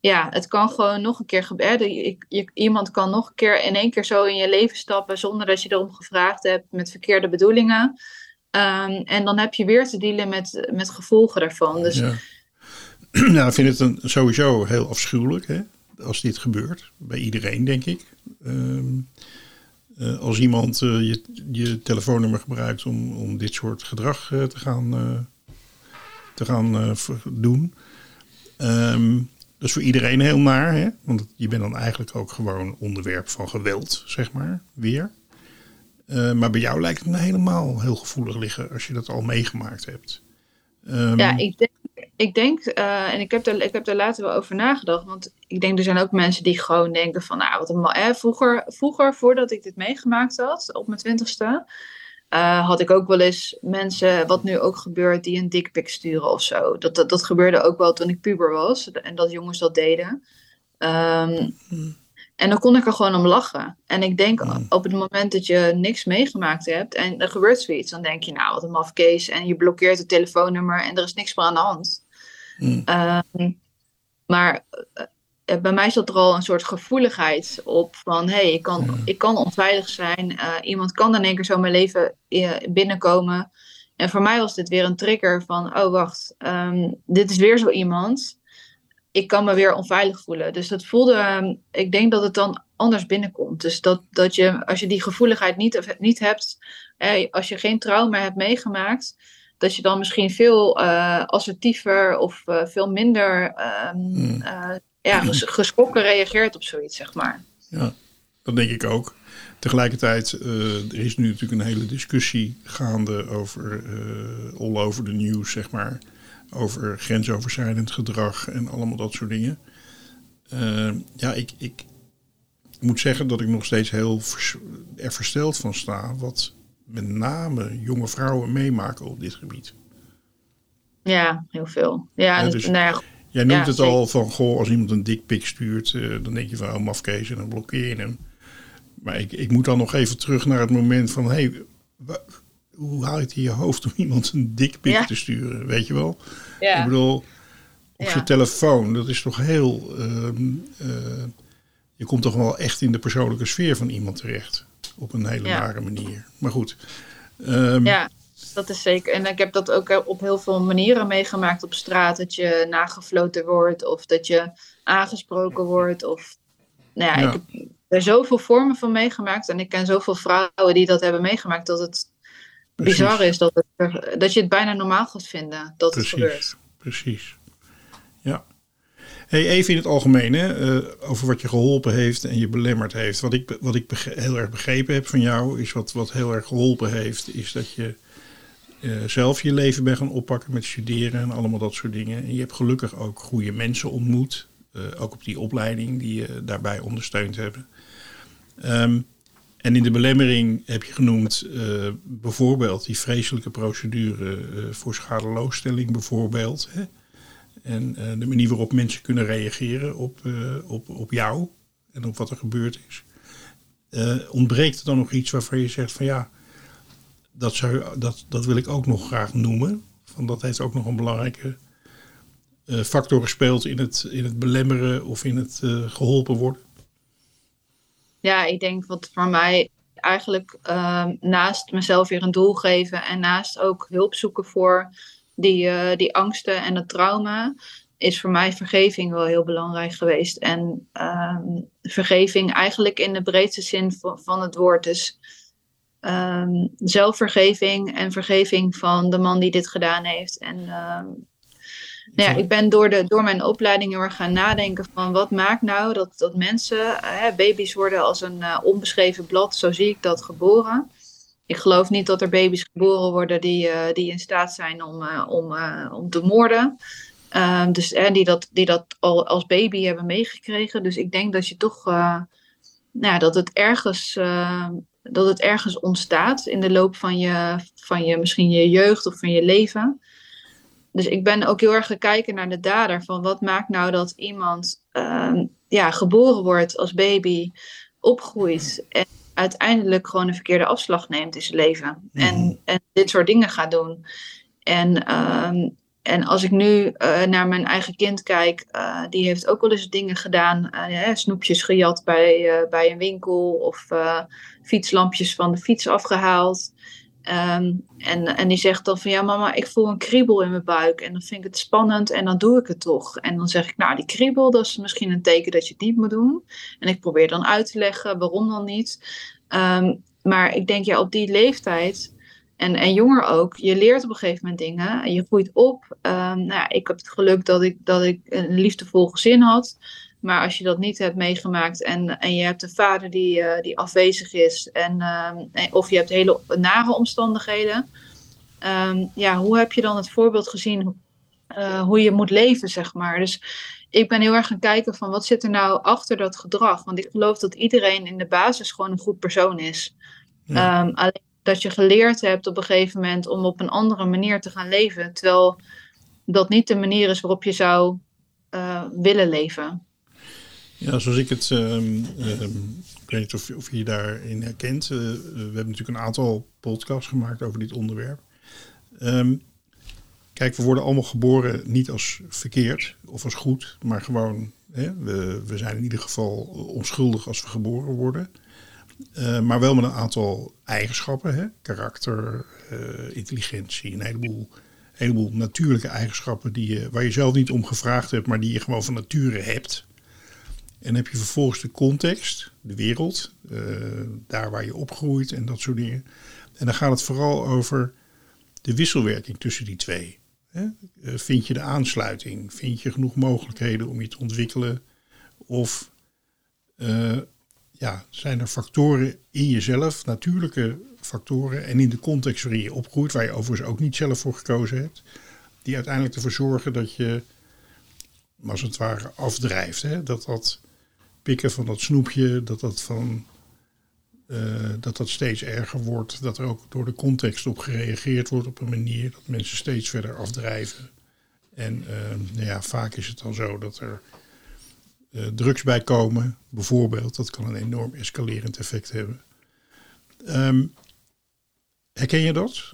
ja, het kan gewoon nog een keer gebeuren. iemand kan nog een keer in één keer zo in je leven stappen zonder dat je erom gevraagd hebt met verkeerde bedoelingen. En dan heb je weer te dealen met, met gevolgen daarvan. Dus, ja. <clears throat> nou, ik vind het een, sowieso heel afschuwelijk hè, als dit gebeurt. Bij iedereen, denk ik. Um, uh, als iemand uh, je, je telefoonnummer gebruikt om, om dit soort gedrag uh, te gaan, te gaan doen. Um, dat is voor iedereen heel naar, hè? want je bent dan eigenlijk ook gewoon onderwerp van geweld, zeg maar, weer. Maar bij jou lijkt het me helemaal heel gevoelig liggen als je dat al meegemaakt hebt. Um, ja, ik denk, ik denk uh, en ik heb, er, ik heb er later wel over nagedacht, want ik denk er zijn ook mensen die gewoon denken van, nou, wat een eh, vroeger, vroeger, voordat ik dit meegemaakt had, op mijn twintigste, eh, had ik ook wel eens mensen, wat nu ook gebeurt, die een dikpik sturen of zo. Dat, dat, dat gebeurde ook wel toen ik puber was en dat jongens dat deden. Ehm, en dan kon ik er gewoon om lachen. En ik denk op het moment dat je niks meegemaakt hebt en er gebeurt zoiets, dan denk je, nou, wat een mafkees. En je blokkeert het telefoonnummer en er is niks meer aan de hand. Ehm, maar eh, bij mij zat er al een soort gevoeligheid op van hé, hey, ik, kan, ik kan onveilig zijn. Uh, iemand kan in één keer zo mijn leven uh, binnenkomen. En voor mij was dit weer een trigger van oh wacht, um, dit is weer zo iemand. Ik kan me weer onveilig voelen. Dus dat voelde, um, ik denk dat het dan anders binnenkomt. Dus dat, dat je, als je die gevoeligheid niet, niet hebt, eh, als je geen trauma hebt meegemaakt, dat je dan misschien veel assertiever of veel minder um, ja, <clears throat> geschrokken reageert op zoiets, zeg maar. Ja, dat denk ik ook. Tegelijkertijd, er is nu natuurlijk een hele discussie gaande over all over the news, zeg maar. Over grensoverschrijdend gedrag en allemaal dat soort dingen. Uh, ja, ik, ik moet zeggen dat ik nog steeds heel vers er versteld van sta. Wat met name jonge vrouwen meemaken op dit gebied. Ja, heel veel. Ja, dus, nou ja, Jij noemt het al van, goh, als iemand een dikpik stuurt, uh, dan denk je van, oh, mafkees en dan blokkeer je hem. Maar ik, ik moet dan nog even terug naar het moment van, hé, hey, hoe haal je het in je hoofd om <laughs> iemand een dikpik ja. te sturen, weet je wel? Ja. Ik bedoel, op je telefoon, dat is toch heel, uh, uh, je komt toch wel echt in de persoonlijke sfeer van iemand terecht. Op een hele nare manier. Maar goed. Um, ja dat is zeker. En ik heb dat ook op heel veel manieren meegemaakt op straat. Dat je nagefloten wordt of dat je aangesproken wordt. Of, nou ja, ja. ik heb er zoveel vormen van meegemaakt. En ik ken zoveel vrouwen die dat hebben meegemaakt. Dat het Precies. bizar is dat, het, dat je het bijna normaal gaat vinden dat Precies. het gebeurt. Precies. Ja. Hey, even in het algemeen, hè, uh, over wat je geholpen heeft en je belemmerd heeft. Wat ik, wat ik heel erg begrepen heb van jou, is wat, wat heel erg geholpen heeft, is dat je uh, zelf je leven bent gaan oppakken met studeren en allemaal dat soort dingen. En je hebt gelukkig ook goede mensen ontmoet, uh, ook op die opleiding die je daarbij ondersteund hebben. Um, en in de belemmering heb je genoemd uh, bijvoorbeeld die vreselijke procedure voor schadeloosstelling bijvoorbeeld. Hè? En de manier waarop mensen kunnen reageren op, op, op jou en op wat er gebeurd is. ontbreekt er dan nog iets waarvan je zegt van ja, dat, zou, dat, dat wil ik ook nog graag noemen. Van dat heeft ook nog een belangrijke factor gespeeld in het, in het belemmeren of in het geholpen worden. Ja, ik denk wat voor mij eigenlijk uh, naast mezelf weer een doel geven en naast ook hulp zoeken voor die, uh, die angsten en het trauma, is voor mij vergeving wel heel belangrijk geweest. En ehm, vergeving eigenlijk in de breedste zin van, het woord. Dus um, zelfvergeving en vergeving van de man die dit gedaan heeft. En um, nou ja, ik ben door, de, door mijn opleiding heel erg gaan nadenken van wat maakt nou dat, dat mensen, uh, baby's worden als een uh, onbeschreven blad, zo zie ik dat geboren. Ik geloof niet dat er baby's geboren worden die, uh, die in staat zijn om, om, om te moorden. Um, dus, en die dat, die dat al als baby hebben meegekregen. Dus ik denk dat je toch, nou ja, dat het ergens dat het ergens ontstaat in de loop van je, van je, misschien je jeugd of van je leven. Dus ik ben ook heel erg gaan kijken naar de dader. Van wat maakt nou dat iemand uh, ja, geboren wordt als baby, opgroeit en uiteindelijk gewoon een verkeerde afslag neemt in zijn leven. Mm. En, en dit soort dingen gaat doen. En um, en als ik nu uh, naar mijn eigen kind kijk, uh, die heeft ook wel eens dingen gedaan. Uh, snoepjes gejat bij, bij een winkel of fietslampjes van de fiets afgehaald. Um, en, en die zegt dan van ja mama, ik voel een kriebel in mijn buik. En dan vind ik het spannend en dan doe ik het toch. En dan zeg ik nou die kriebel, dat is misschien een teken dat je het niet moet doen. En ik probeer dan uit te leggen waarom dan niet. Um, maar ik denk ja op die leeftijd en, en jonger ook, je leert op een gegeven moment dingen en je groeit op. Um, nou ja, ik heb het geluk dat ik, dat ik een liefdevol gezin had. Maar als je dat niet hebt meegemaakt en, en je hebt een vader die, uh, die afwezig is, en, um, of je hebt hele nare omstandigheden, um, ja, hoe heb je dan het voorbeeld gezien uh, hoe je moet leven, zeg maar? Dus ik ben heel erg gaan kijken van wat zit er nou achter dat gedrag. Want ik geloof dat iedereen in de basis gewoon een goed persoon is. Ja. alleen dat je geleerd hebt op een gegeven moment om op een andere manier te gaan leven. Terwijl dat niet de manier is waarop je zou uh, willen leven. Ja, zoals ik het. Um, ik weet niet of, of je je daarin herkent. Uh, we hebben natuurlijk een aantal podcasts gemaakt over dit onderwerp. Um, kijk, we worden allemaal geboren niet als verkeerd of als goed, maar gewoon. Hè, we, we zijn in ieder geval onschuldig als we geboren worden. Uh, maar wel met een aantal eigenschappen: hè? karakter, uh, intelligentie, een heleboel, heleboel natuurlijke eigenschappen die waar je zelf niet om gevraagd hebt, maar die je gewoon van nature hebt. En heb je vervolgens de context, de wereld, uh, daar waar je opgroeit en dat soort dingen. En dan gaat het vooral over de wisselwerking tussen die twee. Hè? Uh, vind je de aansluiting? Vind je genoeg mogelijkheden om je te ontwikkelen? Of uh, ja, zijn er factoren in jezelf, natuurlijke factoren en in de context waarin je opgroeit, waar je overigens ook niet zelf voor gekozen hebt, die uiteindelijk ervoor zorgen dat je, als het ware, afdrijft. Hè? Dat dat pikken van dat snoepje, dat dat van uh, dat dat steeds erger wordt. Dat er ook door de context op gereageerd wordt op een manier dat mensen steeds verder afdrijven. En uh, nou ja, vaak is het dan zo dat er uh, drugs bij komen, bijvoorbeeld. Dat kan een enorm escalerend effect hebben. Um, herken je dat?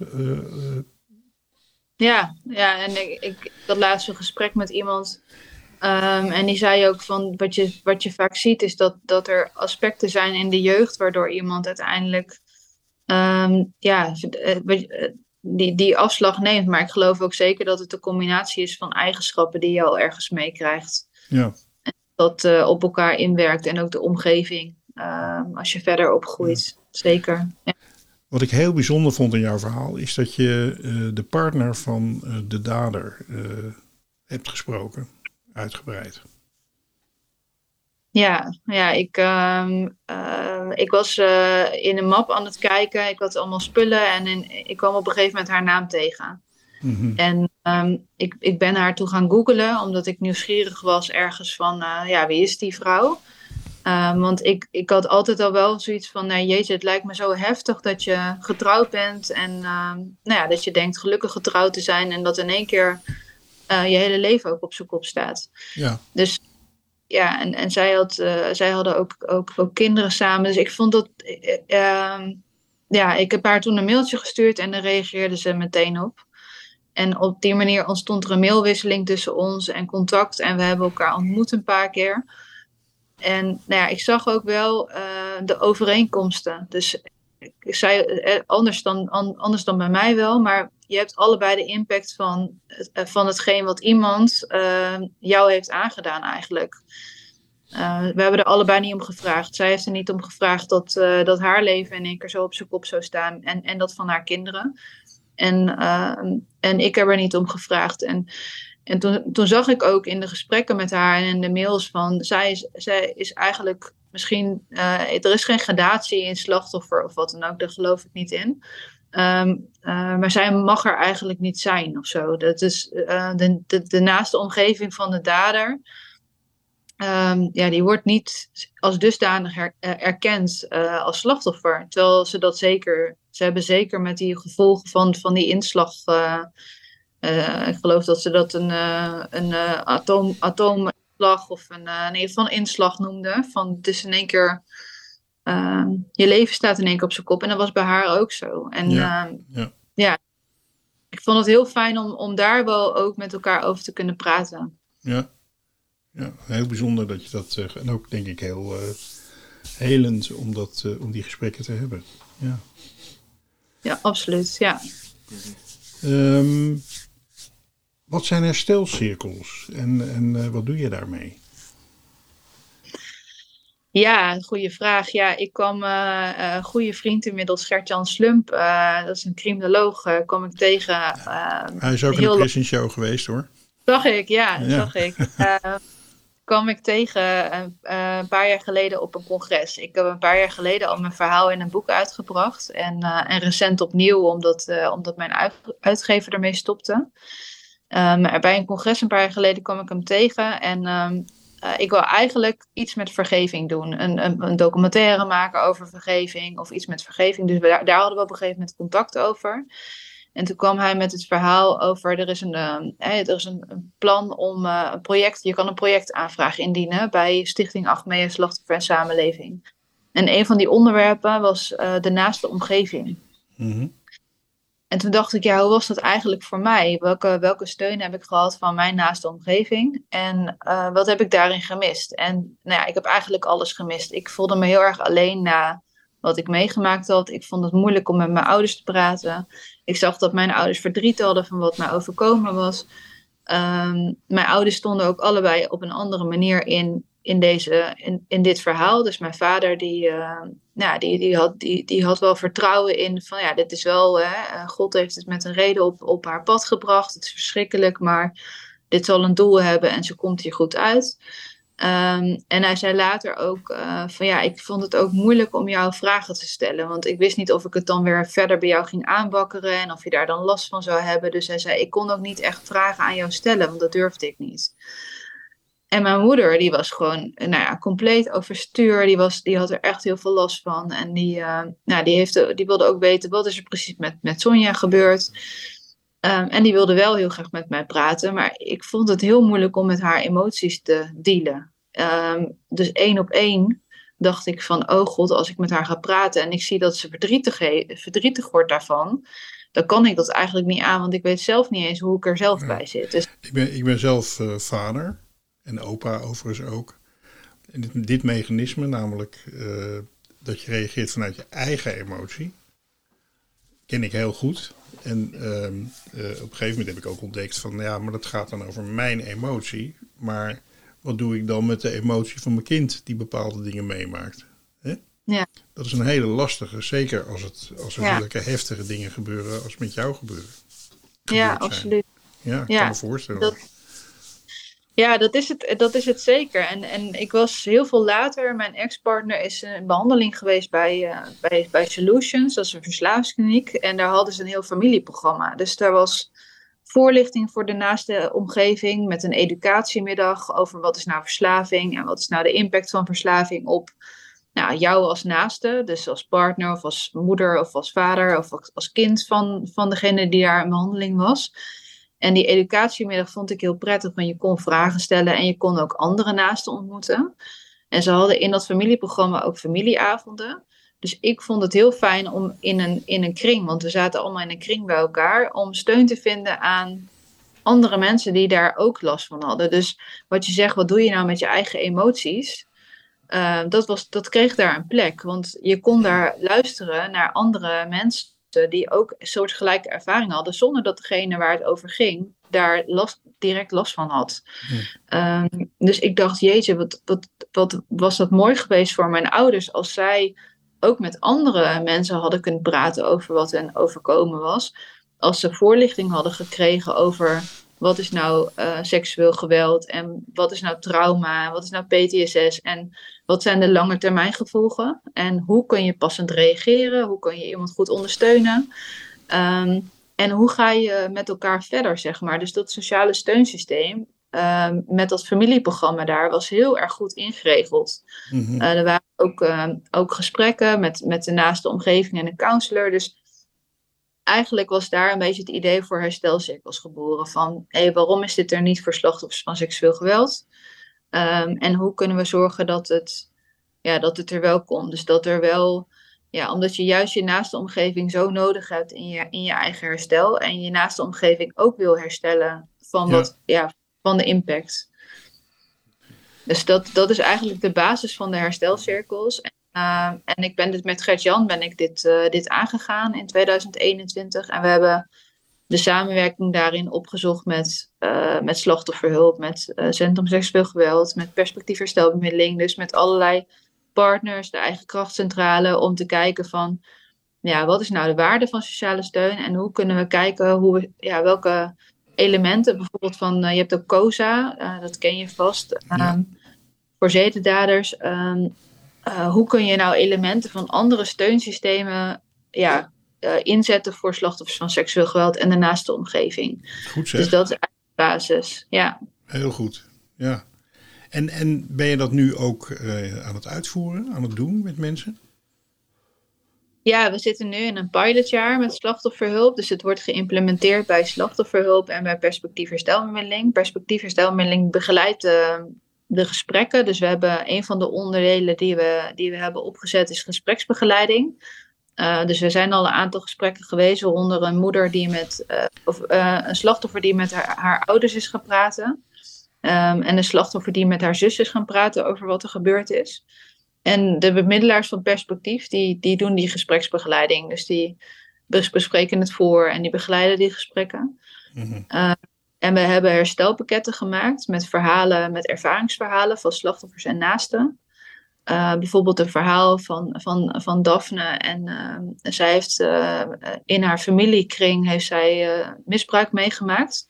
ja, ja, en ik, ik had laatst een gesprek met iemand Um, en die zei ook van wat je, wat je vaak ziet is dat, dat er aspecten zijn in de jeugd waardoor iemand uiteindelijk um, ja, die, die afslag neemt. Maar ik geloof ook zeker dat het een combinatie is van eigenschappen die je al ergens meekrijgt. Ja. En dat uh, op elkaar inwerkt en ook de omgeving um, als je verder opgroeit. Ja. Zeker. Ja. Wat ik heel bijzonder vond in jouw verhaal is dat je uh, de partner van uh, de dader hebt gesproken uitgebreid. Ja, ja ik, uh, uh, ik was uh, in een map aan het kijken. Ik had allemaal spullen en in, ik kwam op een gegeven moment haar naam tegen. Mm -hmm. En um, ik, ik ben haar toe gaan googlen, omdat ik nieuwsgierig was ergens van, eh, ja, wie is die vrouw? Um, want ik, ik had altijd al wel zoiets van, nee, jeetje, het lijkt me zo heftig dat je getrouwd bent. En nou ja, dat je denkt gelukkig getrouwd te zijn en dat in één keer uh, je hele leven ook op zijn kop staat. Ja. Dus ja, en, en zij, had, uh, zij hadden ook, ook, ook kinderen samen. Dus ik vond dat. Uh, ja, ik heb haar toen een mailtje gestuurd en daar reageerde ze meteen op. En op die manier ontstond er een mailwisseling tussen ons en contact. En we hebben elkaar ontmoet een paar keer. En nou ja, ik zag ook wel de overeenkomsten. Dus ik zei anders dan, anders dan bij mij wel, maar je hebt allebei de impact van, uh, van hetgeen wat iemand uh, jou heeft aangedaan eigenlijk. Uh, we hebben er allebei niet om gevraagd. Zij heeft er niet om gevraagd dat, dat haar leven in één keer zo op zijn kop zou staan. En, en dat van haar kinderen. En, en ik heb er niet om gevraagd. En, en toen, toen zag ik ook in de gesprekken met haar en in de mails van... Zij is, zij is eigenlijk misschien... er is geen gradatie in slachtoffer of wat dan ook. Daar geloof ik niet in. Um, uh, maar zij mag er eigenlijk niet zijn of zo. Dat is uh, de, de, de, naaste omgeving van de dader. Um, ja, die wordt niet als dusdanig uh, erkend als slachtoffer. Terwijl ze dat zeker, ze hebben zeker met die gevolgen van, van die inslag. ik geloof dat ze dat een, een atoom, atoominslag of een, in een inslag noemden. Van het is in één keer uh, je leven staat in één keer op zijn kop. En dat was bij haar ook zo. En ja, uh, ja. ja. ik vond het heel fijn om, om daar wel ook met elkaar over te kunnen praten. Ja, ja heel bijzonder dat je dat zegt. En ook denk ik heel uh, helend om, dat, uh, om die gesprekken te hebben. Ja, ja absoluut. Ja. Um, wat zijn herstelcirkels en, en wat doe je daarmee? Ja, goede vraag. Ja, ik kwam uh, uh, goede vriend inmiddels, Gert-Jan Slump, uh, dat is een criminoloog, kwam ik tegen. Hij is ook in de Prison Show geweest hoor. Zag ik, ja, ja. zag ik. <laughs> kwam ik tegen een paar jaar geleden op een congres. Ik heb een paar jaar geleden al mijn verhaal in een boek uitgebracht. En, en recent opnieuw, omdat, omdat mijn uit, uitgever ermee stopte. Um, bij een congres een paar jaar geleden kwam ik hem tegen. En um, eh, ik wil eigenlijk iets met vergeving doen. Een, een, een, documentaire maken over vergeving of iets met vergeving. Dus daar, daar, hadden we op een gegeven moment contact over. En toen kwam hij met het verhaal over, er is een, uh, er is een, plan om uh, een project, je kan een projectaanvraag indienen bij Stichting Achmea Slachtoffer en Samenleving. En een van die onderwerpen was de naaste omgeving. Mm en toen dacht ik, ja, hoe was dat eigenlijk voor mij? Welke, welke steun heb ik gehad van mijn naaste omgeving? En uh, wat heb ik daarin gemist? En nou ja, ik heb eigenlijk alles gemist. Ik voelde me heel erg alleen na wat ik meegemaakt had. Ik vond het moeilijk om met mijn ouders te praten. Ik zag dat mijn ouders verdriet hadden van wat mij overkomen was. Um, mijn ouders stonden ook allebei op een andere manier in in, deze, in, in dit verhaal. Dus mijn vader die, uh, nou, die, die, had, die, die had wel vertrouwen in van ja, dit is wel, hè, eh, God heeft het met een reden op, op haar pad gebracht. Het is verschrikkelijk, maar dit zal een doel hebben en ze komt hier goed uit. Um, en hij zei later ook uh, van ja, ik vond het ook moeilijk om jou vragen te stellen. Want ik wist niet of ik het dan weer verder bij jou ging aanbakkeren en of je daar dan last van zou hebben. Dus hij zei, ik kon ook niet echt vragen aan jou stellen, want dat durfde ik niet. En mijn moeder, die was gewoon nou ja, compleet overstuur. Die, was, die had er echt heel veel last van. En die, uh, nou, die, heeft, die wilde ook weten wat is er precies met, met Sonja gebeurd. Um, en die wilde wel heel graag met mij praten. Maar ik vond het heel moeilijk om met haar emoties te dealen. Um, dus één op één dacht ik van, oh god, als ik met haar ga praten en ik zie dat ze verdrietig, verdrietig wordt daarvan, dan kan ik dat eigenlijk niet aan, want ik weet zelf niet eens hoe ik er zelf bij zit. Dus... Ik, ben, ik ben zelf uh, vader en opa overigens ook. En dit, dit mechanisme, namelijk uh, dat je reageert vanuit je eigen emotie, ken ik heel goed. En uh, uh, op een gegeven moment heb ik ook ontdekt van, ja, maar dat gaat dan over mijn emotie. Maar wat doe ik dan met de emotie van mijn kind die bepaalde dingen meemaakt? Hè? Ja. Dat is een hele lastige, zeker als, het, als er ja. zulke heftige dingen gebeuren als met jou gebeuren. Ja, absoluut. Ja, ik kan me voorstellen. Dat, ja, dat is het, dat is het zeker. En, en ik was heel veel later, mijn ex-partner is in behandeling geweest bij, uh, bij, bij Solutions, dat is een verslavingskliniek. En daar hadden ze een heel familieprogramma. Dus daar was voorlichting voor de naaste omgeving met een educatiemiddag over wat is nou verslaving en wat is nou de impact van verslaving op nou, jou als naaste, dus als partner of als moeder of als vader of als kind van, van degene die daar in behandeling was. En die educatiemiddag vond ik heel prettig, want je kon vragen stellen en je kon ook andere naasten ontmoeten. En ze hadden in dat familieprogramma ook familieavonden. Dus ik vond het heel fijn om in een, in een kring, want we zaten allemaal in een kring bij elkaar, om steun te vinden aan andere mensen die daar ook last van hadden. Dus wat je zegt, wat doe je nou met je eigen emoties? Uh, dat, was, dat kreeg daar een plek, want je kon daar luisteren naar andere mensen die ook een soortgelijke ervaring hadden, zonder dat degene waar het over ging daar last, direct last van had. Um, dus ik dacht, jeetje, wat, wat, wat was dat mooi geweest voor mijn ouders als zij ook met andere mensen hadden kunnen praten over wat hen overkomen was. Als ze voorlichting hadden gekregen over wat is nou uh, seksueel geweld en wat is nou trauma, wat is nou PTSS en wat zijn de lange termijn gevolgen en hoe kun je passend reageren, hoe kun je iemand goed ondersteunen um, en hoe ga je met elkaar verder, zeg maar. Dus dat sociale steunsysteem um, met dat familieprogramma daar was heel erg goed ingeregeld. Mm -hmm. uh, er waren ook, uh, ook gesprekken met, met de naaste omgeving en een counselor, dus eigenlijk was daar een beetje het idee voor herstelcirkels geboren. Van hé, hey, waarom is dit er niet voor slachtoffers van seksueel geweld? Um, en hoe kunnen we zorgen dat het, ja, dat het er wel komt? Dus dat er wel, ja, omdat je juist je naaste omgeving zo nodig hebt in je, in je eigen herstel. En je naaste omgeving ook wil herstellen van, wat, ja. ja van de impact. Dus dat, dat is eigenlijk de basis van de herstelcirkels. Uh, en ik ben dit met Gert-Jan ben ik dit, uh, dit aangegaan in 2021. En we hebben de samenwerking daarin opgezocht met, uh, met slachtofferhulp, met Centrum Seksueel Geweld, met perspectief herstelbemiddeling. Dus met allerlei partners, de eigen krachtcentrale, om te kijken van ja, wat is nou de waarde van sociale steun en hoe kunnen we kijken hoe we, ja, welke elementen, bijvoorbeeld van, je hebt ook COSA, dat ken je vast, ja. um, voor zedendaders. Um, uh, hoe kun je nou elementen van andere steunsystemen ja, uh, inzetten voor slachtoffers van seksueel geweld en de naaste omgeving. Goed zeg. Dus dat is eigenlijk de basis, ja. Heel goed, ja. En, en ben je dat nu ook aan het uitvoeren, aan het doen met mensen? Ja, we zitten nu in een pilotjaar met slachtofferhulp. Dus het wordt geïmplementeerd bij slachtofferhulp en bij perspectief herstelmiddeling. Perspectief herstelmiddeling begeleidt de, de gesprekken. Dus we hebben een van de onderdelen die we, die we hebben opgezet is gespreksbegeleiding. Uh, dus er zijn al een aantal gesprekken geweest, waaronder een moeder die met, uh, of uh, een slachtoffer die met haar, haar ouders is gaan praten. Um, en een slachtoffer die met haar zus is gaan praten over wat er gebeurd is. En de bemiddelaars van perspectief, die, die doen die gespreksbegeleiding. Dus die bespreken het voor en die begeleiden die gesprekken. Mm en we hebben herstelpakketten gemaakt met verhalen, met ervaringsverhalen van slachtoffers en naasten. Uh, bijvoorbeeld een verhaal van, van, van Daphne. En uh, zij heeft uh, in haar familiekring heeft zij, misbruik meegemaakt.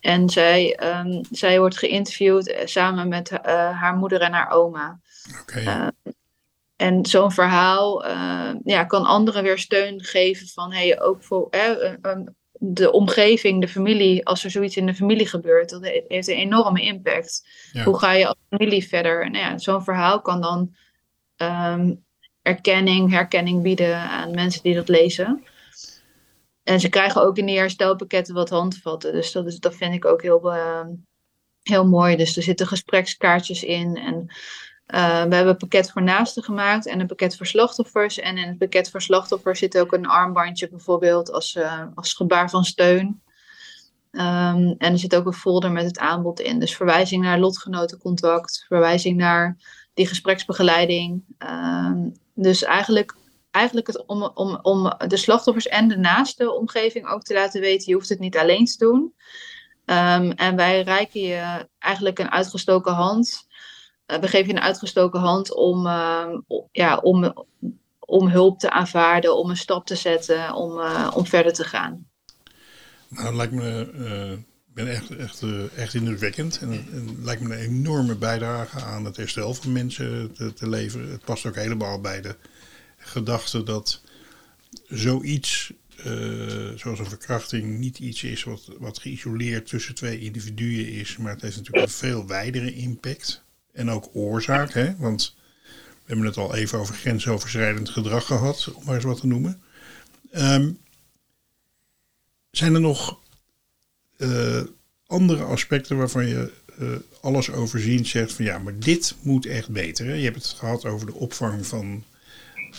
En zij, um, zij wordt geïnterviewd samen met haar moeder en haar oma. Okay. en zo'n verhaal ja, kan anderen weer steun geven van hey, ook voor de omgeving, de familie, als er zoiets in de familie gebeurt, dat heeft een enorme impact. Hoe ga je als familie verder? Nou ja, zo'n verhaal kan dan um, erkenning, herkenning bieden aan mensen die dat lezen. En ze krijgen ook in die herstelpakketten wat handvatten. Dus dat, is, dat vind ik ook heel, uh, heel mooi. Dus er zitten gesprekskaartjes in. En uh, we hebben een pakket voor naasten gemaakt en een pakket voor slachtoffers. En in het pakket voor slachtoffers zit ook een armbandje bijvoorbeeld als, uh, als gebaar van steun. Um, en er zit ook een folder met het aanbod in. Dus verwijzing naar lotgenotencontact, verwijzing naar die gespreksbegeleiding. Um, dus eigenlijk, eigenlijk het om, om, om de slachtoffers en de naaste omgeving ook te laten weten, je hoeft het niet alleen te doen. Um, en wij reiken je eigenlijk een uitgestoken hand eh, we geven je een uitgestoken hand om, ehm, ja, om, om hulp te aanvaarden, om een stap te zetten, om, uh, om verder te gaan. Nou, lijkt me, uh, ben echt, echt, echt indrukwekkend. En het lijkt me een enorme bijdrage aan het herstel van mensen te, te leveren. Het past ook helemaal bij de gedachte dat zoiets, zoals een verkrachting, niet iets is wat, wat geïsoleerd tussen twee individuen is. Maar het heeft natuurlijk een veel wijdere impact en ook oorzaak. Hè? Want we hebben het al even over grensoverschrijdend gedrag gehad, om maar eens wat te noemen. Um, zijn er nog uh, andere aspecten waarvan je uh, alles overzien zegt van ja, maar dit moet echt beter. Je hebt het gehad over de opvang van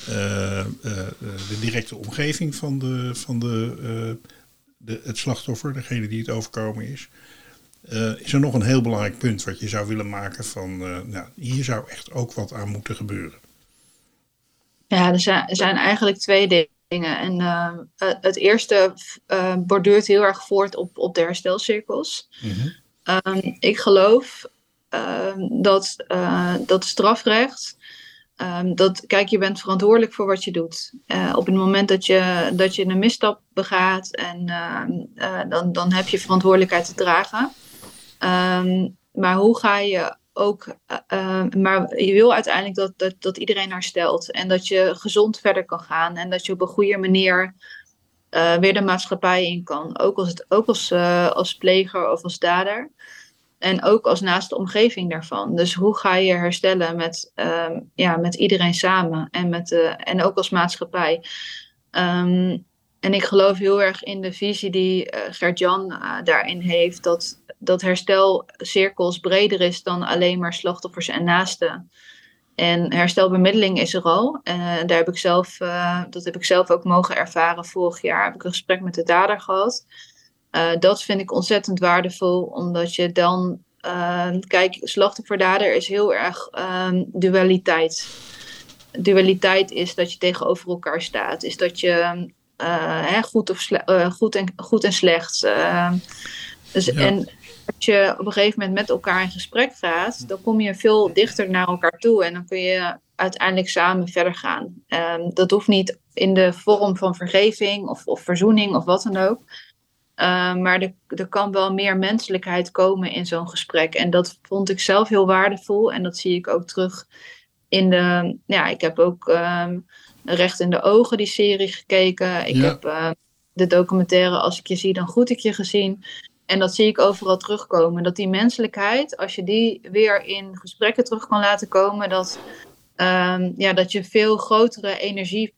uh, de directe omgeving van, de, van de, de, het slachtoffer, degene die het overkomen is. Uh, is er nog een heel belangrijk punt wat je zou willen maken van, uh, nou, hier zou echt ook wat aan moeten gebeuren? Ja, er zijn, er zijn eigenlijk twee dingen. En uh, het eerste borduurt heel erg voort op, op de herstelcirkels. Mm -hmm. um, ik geloof ehm, dat, dat strafrecht Um, dat, kijk, je bent verantwoordelijk voor wat je doet. Op het moment dat je, dat je een misstap begaat, en, dan, dan heb je verantwoordelijkheid te dragen. Um, maar hoe ga je ook. Uh, maar je wil uiteindelijk dat, dat, dat iedereen herstelt. En dat je gezond verder kan gaan. En dat je op een goede manier uh, weer de maatschappij in kan. Ook als, ook als, uh, als pleger of als dader. En ook als naaste omgeving daarvan. Dus hoe ga je herstellen met, um, ja, met iedereen samen. En, met de, en ook als maatschappij. En ik geloof heel erg in de visie die uh, Gert-Jan uh, daarin heeft. Dat dat herstelcirkels breder is dan alleen maar slachtoffers en naasten. En herstelbemiddeling is er al. En uh, daar heb ik zelf, dat heb ik zelf ook mogen ervaren vorig jaar. Heb ik een gesprek met de dader gehad. Dat vind ik ontzettend waardevol, omdat je dan. kijk, slachtoffer-dader is heel erg ehm, dualiteit. Dualiteit is dat je tegenover elkaar staat. Is dat je hè, goed, of goed, en, goed en slecht. Ehm, dus, ja. En als je op een gegeven moment met elkaar in gesprek gaat, dan kom je veel dichter naar elkaar toe en dan kun je uiteindelijk samen verder gaan. Um, dat hoeft niet in de vorm van vergeving of, of verzoening of wat dan ook. Um, maar er, er kan wel meer menselijkheid komen in zo'n gesprek. En dat vond ik zelf heel waardevol. En dat zie ik ook terug in de. Ja, ik heb ook um, Recht in de Ogen, die serie gekeken. Ik ja. heb uh, de documentaire Als ik je zie, dan goed ik je gezien. En dat zie ik overal terugkomen. Dat die menselijkheid, als je die weer in gesprekken terug kan laten komen, dat, ehm, ja, dat je veel grotere energie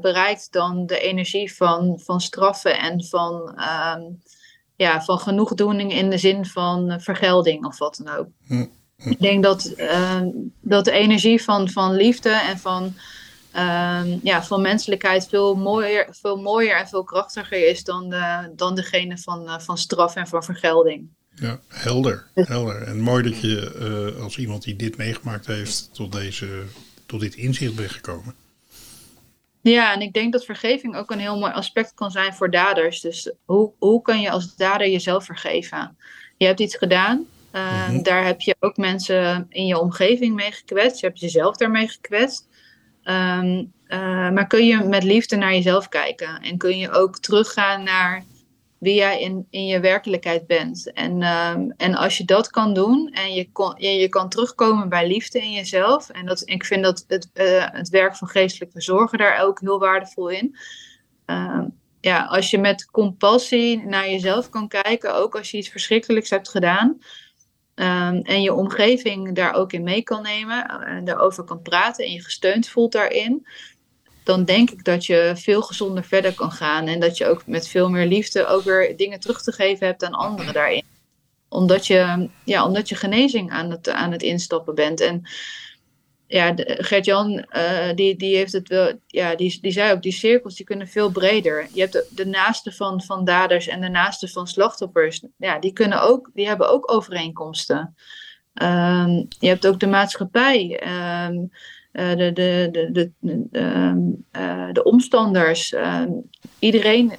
bereikt dan de energie van, van straffen en van, um, ja, van genoegdoening in de zin van vergelding of wat dan ook. Hm. Ik denk dat, ehm, dat de energie van, van liefde en van um, ja, van menselijkheid veel mooier, veel mooier en veel krachtiger is dan, de, dan degene van, uh, van straf en van vergelding. Ja, helder, helder. En mooi dat je uh, als iemand die dit meegemaakt heeft tot, deze, tot dit inzicht bent gekomen. Ja, en ik denk dat vergeving ook een heel mooi aspect kan zijn voor daders. Dus hoe, hoe kan je als dader jezelf vergeven? Je hebt iets gedaan, uh, mm-hmm. daar heb je ook mensen in je omgeving mee gekwetst. Je hebt jezelf daarmee gekwetst. Um, uh, maar kun je met liefde naar jezelf kijken en kun je ook teruggaan naar wie jij in, in je werkelijkheid bent. En, um, en als je dat kan doen en je, kon, je, je kan terugkomen bij liefde in jezelf. En dat, ik vind dat het, uh, het werk van geestelijke zorgen daar ook heel waardevol in. Uh, ja, als je met compassie naar jezelf kan kijken, ook als je iets verschrikkelijks hebt gedaan, Um, en je omgeving daar ook in mee kan nemen en daarover kan praten en je gesteund voelt daarin, dan denk ik dat je veel gezonder verder kan gaan en dat je ook met veel meer liefde weer dingen terug te geven hebt aan anderen daarin. Omdat je, ja, omdat je genezing aan het, aan het instappen bent. En ja, Gert-Jan, uh, die, die heeft het wel, ja, die, die zei ook, die cirkels die kunnen veel breder. Je hebt de, de naaste van, van daders en de naaste van slachtoffers. Ja, die kunnen ook, die hebben ook overeenkomsten. Um, je hebt ook de maatschappij, uh, de, de, de, de, de, um, uh, de omstanders. iedereen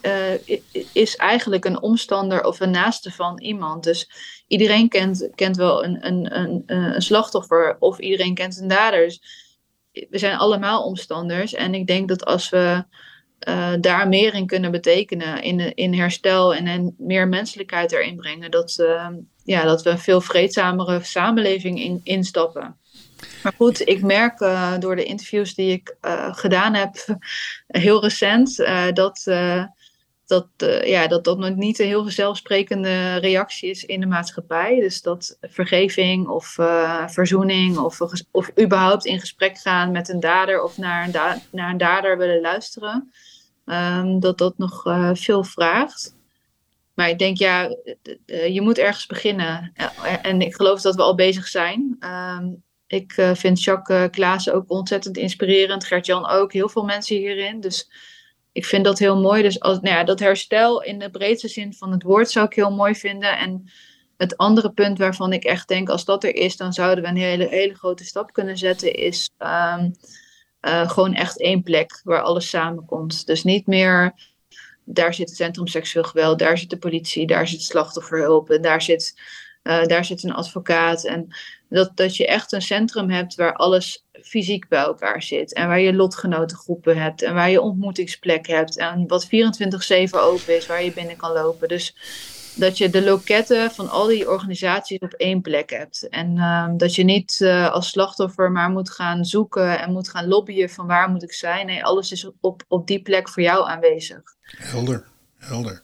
is eigenlijk een omstander of een naaste van iemand. Dus iedereen kent, kent wel een, een, een, een slachtoffer of iedereen kent een dader. Dus we zijn allemaal omstanders. En ik denk dat als we daar meer in kunnen betekenen, in, in herstel en, en meer menselijkheid erin brengen, dat, uh, ja, dat we een veel vreedzamere samenleving in, instappen. Maar goed, ik merk uh, door de interviews die ik gedaan heb, <laughs> heel recent, dat dat, uh, ja, dat dat nog niet een heel zelfsprekende reactie is in de maatschappij. Dus dat vergeving of verzoening of, of überhaupt in gesprek gaan met een dader of naar een, naar een dader willen luisteren, um, dat dat nog veel vraagt. Maar ik denk, ja, je moet ergens beginnen. En ik geloof dat we al bezig zijn. Um, ik vind Jacques Klaassen ook ontzettend inspirerend. Gert-Jan ook. Heel veel mensen hierin. Dus ik vind dat heel mooi. Dus als, nou ja, dat herstel in de breedste zin van het woord zou ik heel mooi vinden. En het andere punt waarvan ik echt denk, als dat er is, dan zouden we een hele, hele grote stap kunnen zetten, is um, uh, gewoon echt één plek waar alles samenkomt. Dus niet meer, daar zit het Centrum Seksueel Geweld, daar zit de politie, daar zit slachtofferhulp en daar zit, daar zit een advocaat. En dat, dat je echt een centrum hebt waar alles fysiek bij elkaar zit. En waar je lotgenotengroepen hebt. En waar je ontmoetingsplek hebt. En wat 24-7 open is, waar je binnen kan lopen. Dus dat je de loketten van al die organisaties op één plek hebt. En um, dat je niet uh, als slachtoffer maar moet gaan zoeken en moet gaan lobbyen van waar moet ik zijn. Nee, alles is op, op die plek voor jou aanwezig. Helder, helder.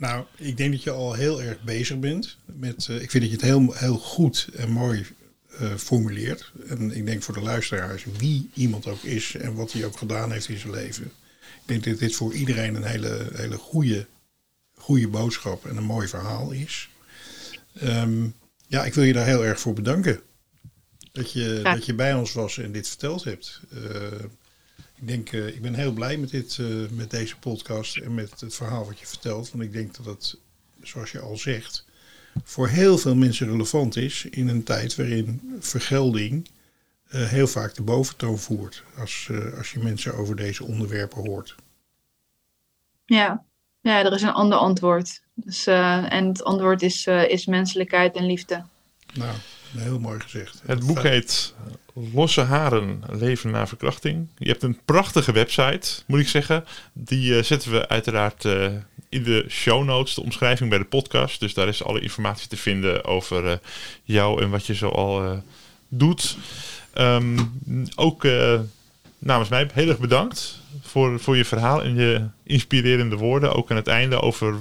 Nou, ik denk dat je al heel erg bezig bent met. Uh, ik vind dat je het heel, heel goed en mooi uh, formuleert. En ik denk voor de luisteraars, wie iemand ook is en wat hij ook gedaan heeft in zijn leven. Ik denk dat dit voor iedereen een hele, hele goede, goede boodschap en een mooi verhaal is. Um, ja, ik wil je daar heel erg voor bedanken. Dat je, ja. dat je bij ons was en dit verteld hebt. Uh, ik denk, uh, ik ben heel blij met, dit, uh, met deze podcast en met het verhaal wat je vertelt. Want ik denk dat het, zoals je al zegt, voor heel veel mensen relevant is in een tijd waarin vergelding uh, heel vaak de boventoon voert. Als, als je mensen over deze onderwerpen hoort. Ja, ja er is een ander antwoord. Dus, en het antwoord is, is menselijkheid en liefde. Nou, heel mooi gezegd. Het boek heet Losse haren, leven na verkrachting. Je hebt een prachtige website, moet ik zeggen. Die uh, zetten we uiteraard uh, in de show notes, de omschrijving bij de podcast. Dus daar is alle informatie te vinden over uh, jou en wat je zoal doet. Um, ook namens mij heel erg bedankt voor, voor je verhaal en je inspirerende woorden. Ook aan het einde over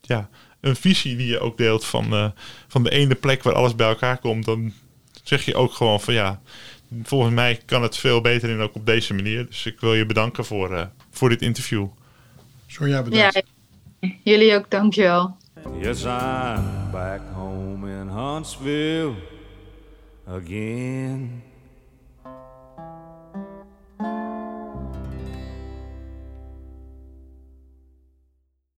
ja, een visie die je ook deelt van, eh, van de ene plek waar alles bij elkaar komt, dan zeg je ook gewoon van ja, volgens mij kan het veel beter en ook op deze manier. Dus ik wil je bedanken voor, eh, voor dit interview. Sonja, bedankt. Ja, jullie ook, dankjewel. Yes, I'm back home in Huntsville again.